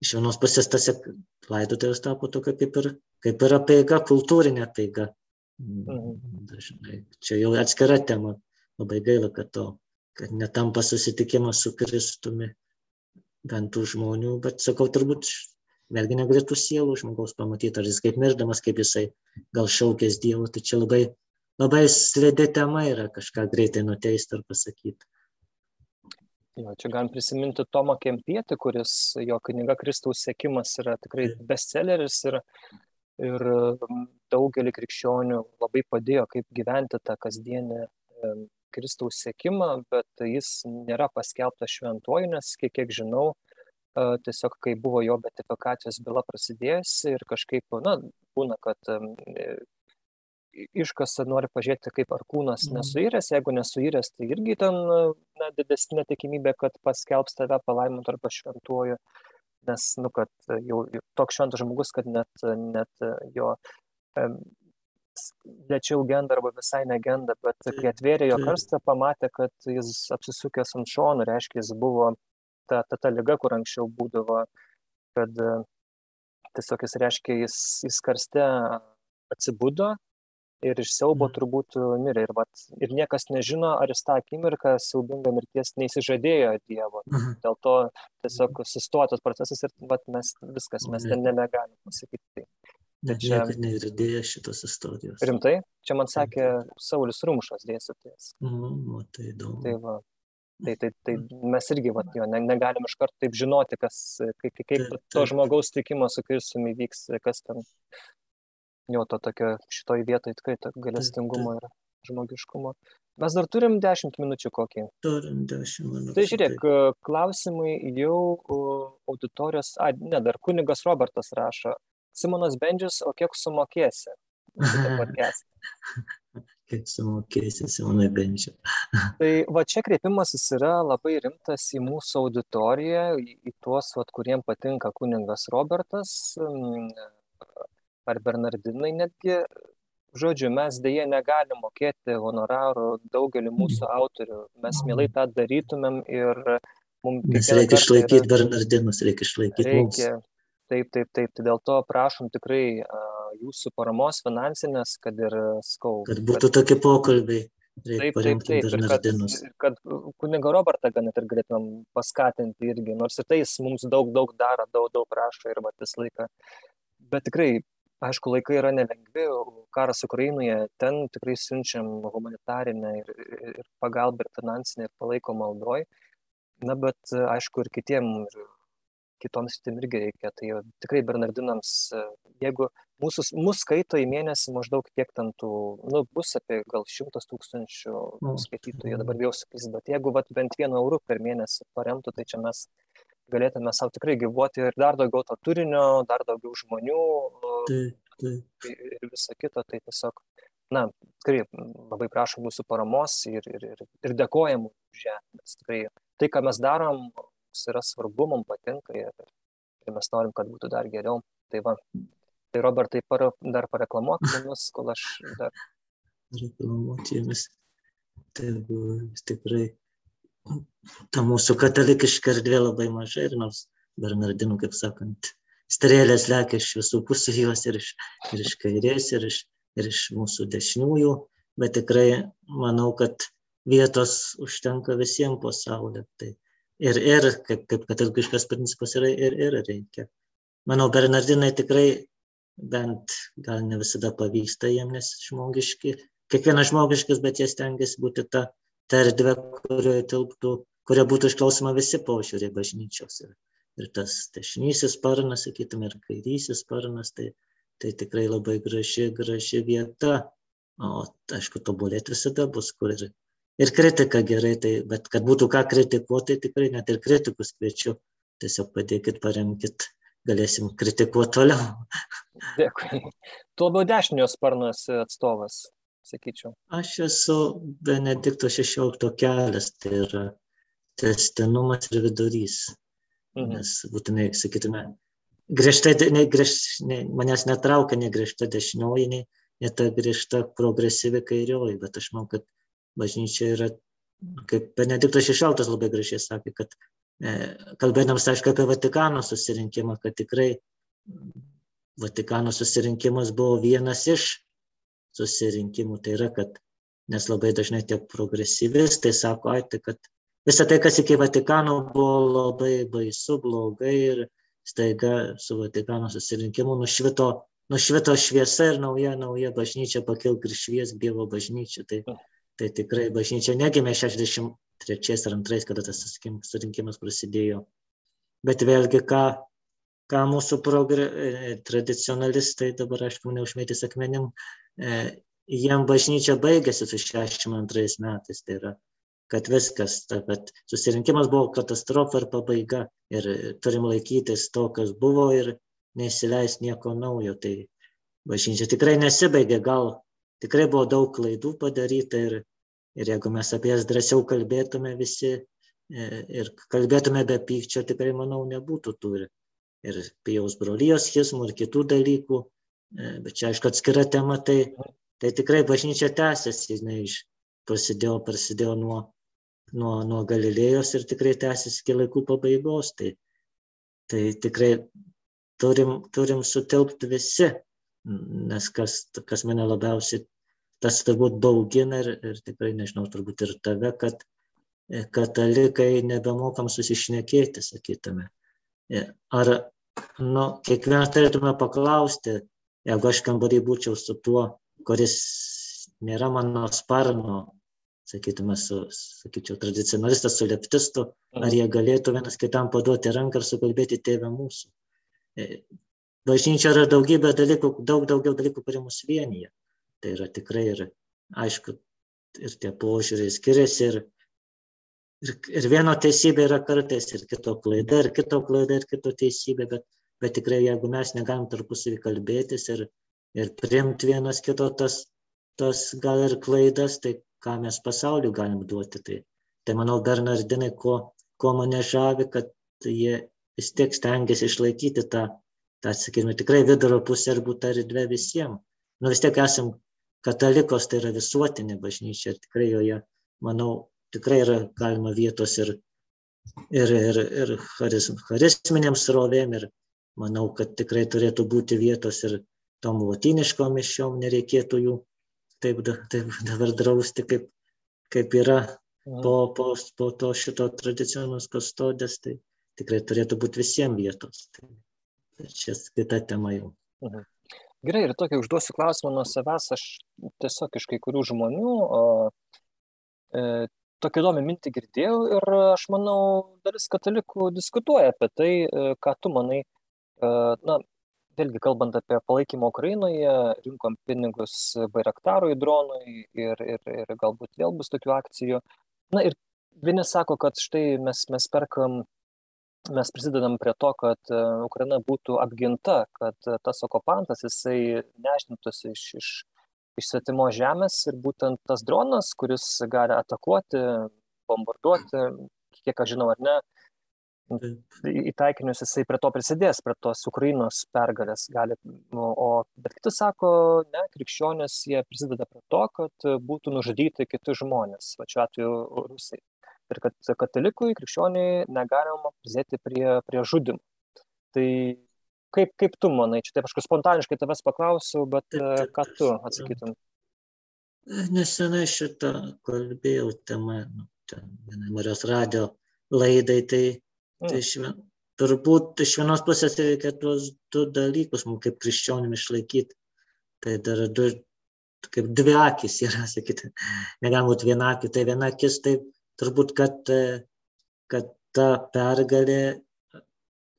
iš vienos pusės tas laidotuvės tapo tokia kaip ir, kaip ir apeiga, kultūrinė apeiga. Mhm. Dažnai. Čia jau atskira tema. Labai gaila, kad to, kad netampa susitikimas su Kristumi bent tų žmonių, bet sakau, turbūt vėlgi negalėtų sielų žmogaus pamatyti, ar jis kaip mirdamas, kaip jisai gal šaukės Dievo, tai čia labai, labai slėdė tema yra kažką greitai nuteisti ar pasakyti. Jo, čia galim prisiminti Tomą Kempietį, kuris jo knyga Kristaus sėkimas yra tikrai bestselleris ir, ir daugelį krikščionių labai padėjo, kaip gyventi tą kasdienį Kristaus sėkimą, bet jis nėra paskelbtas šventuoju, nes kiek, kiek žinau, tiesiog kai buvo jo betifikacijos byla prasidėjusi ir kažkaip, na, būna, kad iškasa nori pažiūrėti, kaip ar kūnas mhm. nesuiręs, jeigu nesuiręs, tai irgi ten na, didesnė tikimybė, kad paskelbs tave palaimintų arba šventuoju, nes, nu, kad jau toks šventas žmogus, kad net, net jo lėčiau genda arba visai negenda, bet kai atvėrė jo karstą, pamatė, kad jis apsisukęs ant šonų, reiškia, jis buvo ta, ta, ta lyga, kur anksčiau būdavo, kad tiesiog jis reiškia, jis, jis karste atsibudo ir iš siaubo mhm. turbūt mirė. Ir, vat, ir niekas nežino, ar jis tą akimirką siaubingą mirties neįsižadėjo Dievo. Mhm. Dėl to tiesiog sustojo tas procesas ir vat, mes viskas, mes ten nebegalim pasakyti. Tai čia negirdėjo šitos istorijos. Rimtai? Čia man sakė Saulis Rumšas dėstytojas. Mhm, tai įdomu. Tai, va, tai, tai, tai mes irgi vat, jo, ne, negalim iš karto taip žinoti, kas, kaip, kaip to žmogaus tikimas su Kristumi vyks, kas ten jo to tokio šitoj vietoj tikrai to galestingumo ir žmogiškumo. Mes dar turim 10 minučių kokį. Turim 10 minučių. Tai žiūrėk, tai. klausimai jau auditorijos, a, ne, dar kunigas Robertas rašo. Simonas Bendžius, o kiek sumokėsi? [LAUGHS] kiek sumokėsi Simonai Bendžiu. [LAUGHS] tai va čia kreipimasis yra labai rimtas į mūsų auditoriją, į, į tuos, vat, kuriem patinka kuningas Robertas ar bernardinai netgi žodžiu mes deja negalim mokėti honorarų daugeliu mūsų autorių mes mielai tą darytumėm ir mums nes reikia išlaikyti yra... bernardinus reikia išlaikyti reikia mums. taip taip taip tai dėl to prašom tikrai uh, jūsų paramos finansinės kad ir skau kad būtų kad... tokie pokalbiai Taip, taip, taip. Ir kad, ir kad kuniga Robertą gan ir galėtumėm paskatinti irgi, nors ir tai jis mums daug, daug daro, daug, daug prašo ir visą laiką. Bet tikrai aišku laikai yra nelengvi karas ukrainoje ten tikrai siunčiam humanitarinę ir ir pagalbą ir finansinę ir palaikom maldoj na bet aišku ir kitiem ir kitom sritim irgi reikia. Tai tikrai bernardinams jeigu mūsų mus skaito į mėnesį maždaug tiek ten tų nu bus apie gal šimtas tūkstančių skaitytojų dabar bijau suklyst bet jeigu vat bent vienu euru per mėnesį paremtų tai čia mes galėtume sau tikrai gyvuoti ir dar daugiau to turinio, dar daugiau žmonių taip, taip. ir visa kita. Tai tiesiog, na, tikrai labai prašom jūsų paramos ir, ir, ir, ir dėkojam už ją. Nes tikrai tai, ką mes darom, yra svarbu, mums patinka ir, ir mes norim, kad būtų dar geriau. Tai va, tai Robertai, par, dar pareklamuok [LAUGHS] mus, kol aš dar. Reklamuoti jumis. Tai buvo tikrai ta mūsų katalikiška erdvė labai maža ir nors Bernardinų, kaip sakant, strėlės lekia iš visų pusių jos ir iš, ir iš kairės, ir iš, ir iš mūsų dešiniųjų, bet tikrai manau, kad vietos užtenka visiems pasaulyje. Tai ir, ir kaip, kaip katalikiškas principas yra ir, ir reikia. Manau, Bernardinai tikrai bent gal ne visada pavyksta jiem, nes žmogiški, kiekvienas žmogiškas, bet jie stengiasi būti ta ta erdvė, kurioje tilptų, kurioje būtų išklausoma visi požiūriai bažnyčios. Ir, ir tas dešinysis sparnas, sakytume, ir kairysis sparnas, tai, tai tikrai labai graži, graži vieta. O, aišku, tobulėti visada bus, kur ir, ir kritika gerai, tai, bet kad būtų ką kritikuoti, tai tikrai net ir kritikus kviečiu. Tiesiog padėkit, paremkit, galėsim kritikuoti toliau. Dėkui. Tu labiau dešinio sparnas atstovas sakyčiau? Aš esu Benedikto XVI kelias, tai yra testinumas ir vidurys. Mhm. Nes būtinai, sakytume, griežtai, ne, griež, ne, manęs netraukia ne griežta dešinioji, ne, ne ta griežta progresyvi kairioji, bet aš manau, kad bažnyčia yra, kaip Benediktas XVI labai gražiai sakė, kad e, kalbėdams, aišku, apie Vatikano susirinkimą, kad tikrai Vatikano susirinkimas buvo vienas iš susirinkimų. Tai yra, kad nes labai dažnai tie progresyvistai sako, ai, tai kad visą tai, kas iki Vatikano buvo labai baisu, blogai ir staiga su Vatikano susirinkimu nušvito nušvito šviesa ir nauja, nauja bažnyčia pakilk ir švies Dievo bažnyčia. Tai, tai tikrai bažnyčia negimė 63 ar 2, kada tas surinkimas prasidėjo. Bet vėlgi, ką, ką mūsų progre, tradicionalistai, dabar aišku, neužmėtys akmenim, jiem bažnyčia baigėsi su 62 metais. Tai yra, kad viskas, ta, kad susirinkimas buvo katastrofa ir pabaiga ir turim laikytis to, kas buvo ir neįsileis nieko naujo. Tai bažnyčia tikrai nesibaigė, gal tikrai buvo daug klaidų padaryta ir, ir jeigu mes apie jas drąsiau kalbėtume visi e, ir kalbėtume be pykčio, tikrai, manau, nebūtų tų ir, pijaus brolijos schizmų ir kitų dalykų. E, bet čia, aišku, atskira tema, tai, tai tikrai bažnyčia tęsiasi, žinai, prasidėjo, prasidėjo nuo, nuo, nuo Galilėjos ir tikrai tęsiasi iki laikų pabaigos. Tai, tai tikrai turim, turim sutilpti visi, nes kas, kas mane labiausiai, tas turbūt baugina ir, ir tikrai nežinau, turbūt ir tave, kad katalikai nebemokam susišnekėti, sakytume. E, ar, nu, kiekvienas turėtume paklausti, jeigu aš kambarį būčiau su tuo, kuris nėra mano sparno, sakytume, su, sakyčiau, tradicionalistas, su leptistu, ar jie galėtų vienas kitam paduoti ranką ir sukalbėti tėvę mūsų. Bažnyčia yra daugybė dalykų, daug daugiau dalykų, kurie mus vienyje. Tai yra tikrai ir, aišku, ir tie požiūriai skiriasi ir, ir, ir vieno teisybė yra kartais ir kito klaida, ir kito klaida, ir kito teisybė, bet, bet tikrai jeigu mes negalim tarpusavį kalbėtis ir, ir priimti vienas kito tas, tas gal ir klaidas, tai ką mes pasauliu galim duoti. Tai, tai manau, Bernardinai, ko, ko mane žavi, kad jie vis tiek stengiasi išlaikyti tą, tą sakykime, tikrai vidurio pusę ir būtų erdvė visiems. Nu vis tiek esam katalikos, tai yra visuotinė bažnyčia ir tikrai joje, manau, tikrai yra galima vietos ir, ir, ir, ir charizm, charizminėms rovėm ir manau, kad tikrai turėtų būti vietos ir tom latiniškom mišiom, nereikėtų jų taip, taip dabar drausti, kaip, kaip yra po, po, po to šito tradicijos kastodės. Tai, tikrai turėtų būti visiems vietos. Tai, tai čia kita tema jau. Mhm. Gerai, ir tokį užduosiu klausimą nuo savęs, aš tiesiog iš kai kurių žmonių o, e, tokią įdomią mintį girdėjau ir aš manau, dalis katalikų diskutuoja apie tai, e, ką tu manai. Na, vėlgi kalbant apie palaikymą Ukrainoje, rinkom pinigus Bairaktarui dronui ir, ir, ir galbūt vėl bus tokių akcijų. Na ir vieni sako, kad štai mes, mes perkam mes prisidedam prie to, kad Ukraina būtų apginta, kad tas okupantas jisai nežintųsi iš, iš, iš svetimo žemės ir būtent tas dronas, kuris gali atakuoti, bombarduoti, kiek aš žinau ar ne, į taikinius jisai prie to prisidės, prie tos Ukrainos pergalės gali, o bet kiti sako, ne, krikščionės jie prisideda prie to, kad būtų nužudyti kiti žmonės, va šiuo atveju rusai ir kad katalikui, krikščioniai negalima prisidėti prie, prie žudimų. Tai kaip, kaip tu manai, čia taip aš spontaniškai tavęs paklausiu, bet taip, taip, ką tu atsakytum? Nesenai šitą kalbėjau temą, nu, ten, Marijos radio laidai, tai. Tai šven, turbūt iš vienos pusės reikia tuos du dalykus mums kaip krikščionim išlaikyti. Tai dar du, kaip dvi akis yra, [LAUGHS] sakyti, negali būti viena akis, tai viena akis taip turbūt, kad, kad ta pergalė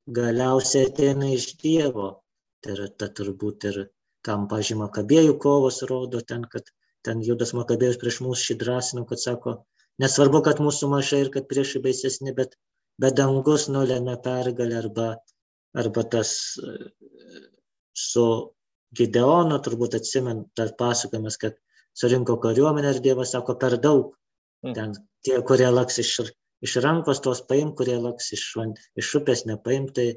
galiausiai ateina iš Dievo. Tai yra ta turbūt ir kam pažyma kabėjų kovos rodo ten, kad ten Judas Makabėjus prieš mūsų šį drąsinam, kad sako, nesvarbu, kad mūsų mažai ir kad priešai baisesni, bet, bet dangus nulėmė pergalę arba, arba tas su Gideonu, turbūt atsimint, tas pasakojimas, kad surinko kariuomenę ir Dievas sako, per daug. Mm. Ten tie, kurie laks iš, iš rankos, tos paim, kurie laks iš, iš upės nepaim, tai,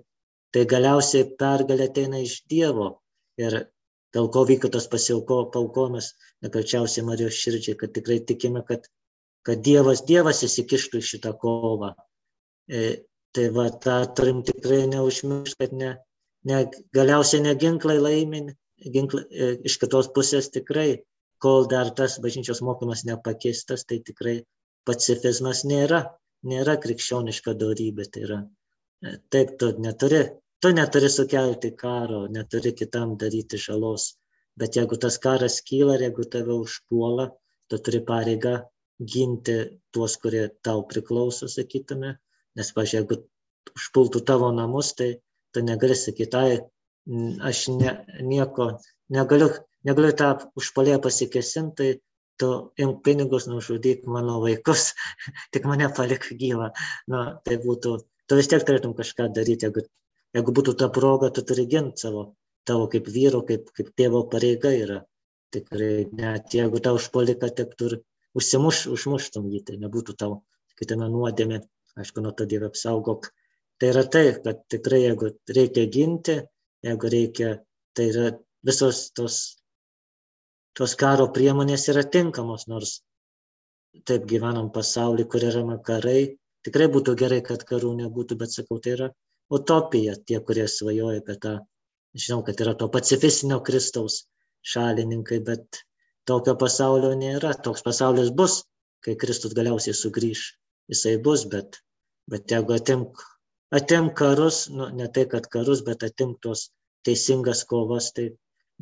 tai galiausiai pergalė ateina iš Dievo. Ir dėl ko vyko tas pasiaukojimas, nekalčiausiai Marijos širdžiai, kad tikrai tikime, kad, kad Dievas, Dievas įsikištų į šitą kovą. E, tai va, tą turim tikrai neužmiršti, kad ne, ne, galiausiai ne ginklai laimin, ginklai, e, iš kitos pusės tikrai, kol dar tas bažnyčios mokymas nepakeistas, tai tikrai pacifizmas nėra, nėra krikščioniška darybė. Tai yra, e, taip, tu neturi tu neturi sukelti karo, neturi kitam daryti žalos. Bet jeigu tas karas kyla jeigu tave užpuola, tu turi pareigą ginti tuos, kurie tau priklauso, sakytume. Nes, pažiūrėjau, jeigu užpultų tavo namus, tai tu negali sakyti, ai, aš ne, nieko negaliu, negaliu tą užpalėję pasikesinti, tai tu imk pinigus, nužudyk mano vaikus, [LAUGHS] tik mane palik gyvą. Na, tai būtų, tu vis tiek turėtum kažką daryti, jeigu, jeigu būtų ta proga, tu turi ginti savo, tavo kaip vyro, kaip, kaip tėvo pareiga yra. Tikrai net jeigu tau užpolika tektų ir užsimuš, užmuštum jį, tai nebūtų tau, kitame nuodėmė, aišku, nuo to Dievą apsaugok. Tai yra tai, kad tikrai jeigu reikia ginti, jeigu reikia, tai yra visos tos, tos karo priemonės yra tinkamos, nors taip gyvenam pasaulį, kur yra karai. Tikrai būtų gerai, kad karų nebūtų, bet sakau, tai yra utopija tie, kurie svajoja apie tą. Žinau, kad yra to pacifistinio Kristaus šalininkai, bet tokio pasaulio nėra. Toks pasaulis bus, kai Kristus galiausiai sugrįž. Jisai bus, bet, bet jeigu atimk atimk karus, nu, ne tai, kad karus, bet atimk tos teisingas kovas, tai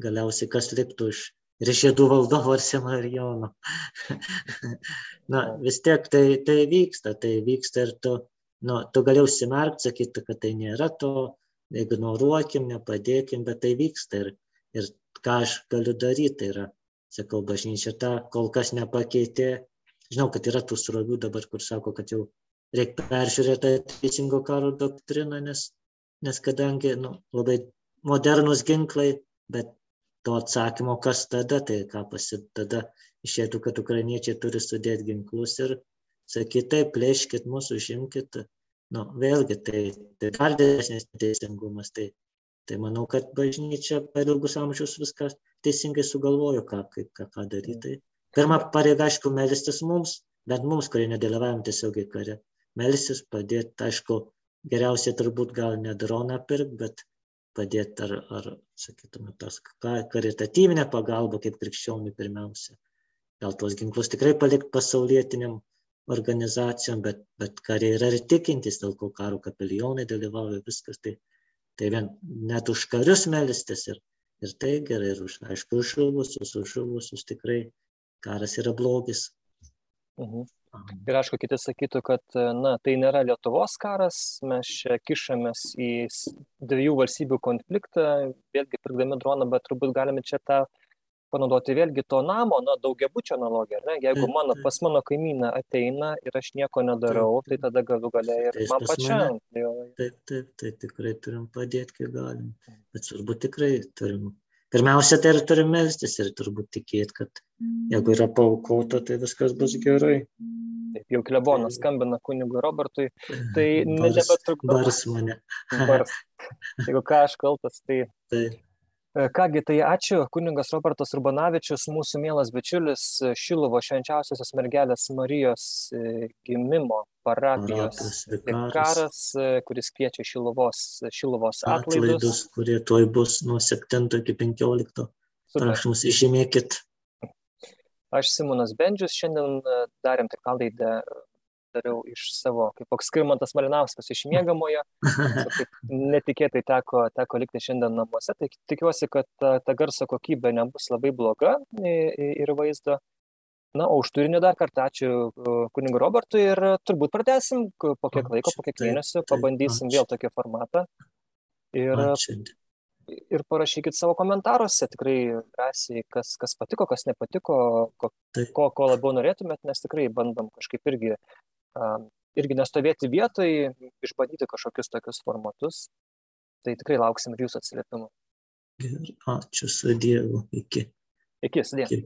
galiausiai kas liktų iš ir jėdų valdovo ar Semarijono. [LAUGHS] Na, vis tiek tai, tai vyksta, tai vyksta ir tu, nu, tu gali užsimerkti, sakyti, kad tai nėra to, ignoruokim, nepadėkim, bet tai vyksta ir, ir ką aš galiu daryti, tai yra, sakau, bažnyčia tą kol kas nepakeitė. Žinau, kad yra tų srovių dabar, kur sako, kad jau reikia peržiūrėti teisingo karo doktriną, nes, nes kadangi nu, labai modernus ginklai, bet to atsakymo, kas tada, tai ką pasit tada išėtų, kad ukrainiečiai turi sudėti ginklus ir sakyti, taip, plėškit mūsų, užimkit. Nu, vėlgi, tai, tai dar didesnis teisingumas. Tai, tai manau, kad bažnyčia per ilgus amžius viską teisingai sugalvojo, ką, kaip, ką, ką daryti. Pirma pareiga, aišku, melstis mums, bet mums, kurie nedalyvavom tiesiogiai kare melsis, padėti, aišku, geriausiai turbūt gal ne droną pirkti, bet padėti ar, ar sakytume, tas karitatyvinę pagalbą kaip krikščionių pirmiausia. Gal tuos ginklus tikrai palikti pasaulietiniam organizacijom, bet, bet kariai yra ir tikintys, dėl ko karo kapelionai dalyvauja, viskas. Tai, tai vien net už karius melistis ir, ir tai gerai, ir už, aišku, už žuvusius, už žuvusius tikrai karas yra blogis. Mhm. Ir aišku, kiti sakytų, kad na, tai nėra Lietuvos karas, mes čia kišamės į dviejų valstybių konfliktą, vėlgi pirkdami droną, bet turbūt galime čia tą panaudoti vėlgi to namo, na, daugiabučio analogiją. Ne? Jeigu mano, pas mano kaimyną ateina ir aš nieko nedarau, tai tada galiu galia ir man pačiam. Taip, taip, tai tikrai turim padėti, kiek galim. Bet svarbu tikrai turim pirmiausia, tai ir turim melstis ir turbūt tikėti, kad jeigu yra paukota, tai viskas bus gerai. Taip, jau klebonas skambina kunigui Robertui, tai nebetrukdo. Bars mane. Bars. [LAUGHS] Jeigu ką aš kaltas, tai... Taip. E, kągi, tai ačiū, kuningas Robertas Urbanavičius, mūsų mielas bičiulis e, Šilovo švenčiausiosios mergelės Marijos e, gimimo parapijos vikaras, kuris kviečia Šilovos, Šilovos atlaidus. atlaidus, kurie toj bus nuo 7 iki 15. Prašom, įžymėkit. Aš Simonas Bendžius, šiandien darėm tik laidą dariau iš savo, kaip koks Skirmantas Malinauskas iš [LAUGHS] mėgamojo. Netikėtai teko, teko likti šiandien namuose. Tai tikiuosi, kad ta, ta garso kokybė nebus labai bloga ir vaizdo. Na, o už turinį dar kartą ačiū kunigu Robertui ir turbūt pradėsim po kiek laiko, po kiek mėnesių, pabandysim vėl tokį formatą. Ir ir parašykit savo komentaruose tikrai drąsiai, kas, kas patiko, kas nepatiko, ko, ko, ko labiau norėtumėt, nes tikrai bandom kažkaip irgi irgi nestovėti vietoj, išbandyti kažkokius tokius formatus. Tai tikrai lauksim ir jūsų atsiliepimų. Ir ačiū su Dievu. Iki. Iki, su Dievu.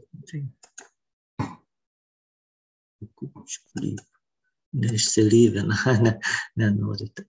Neišsilyvina, [LAUGHS] ne, nenorite.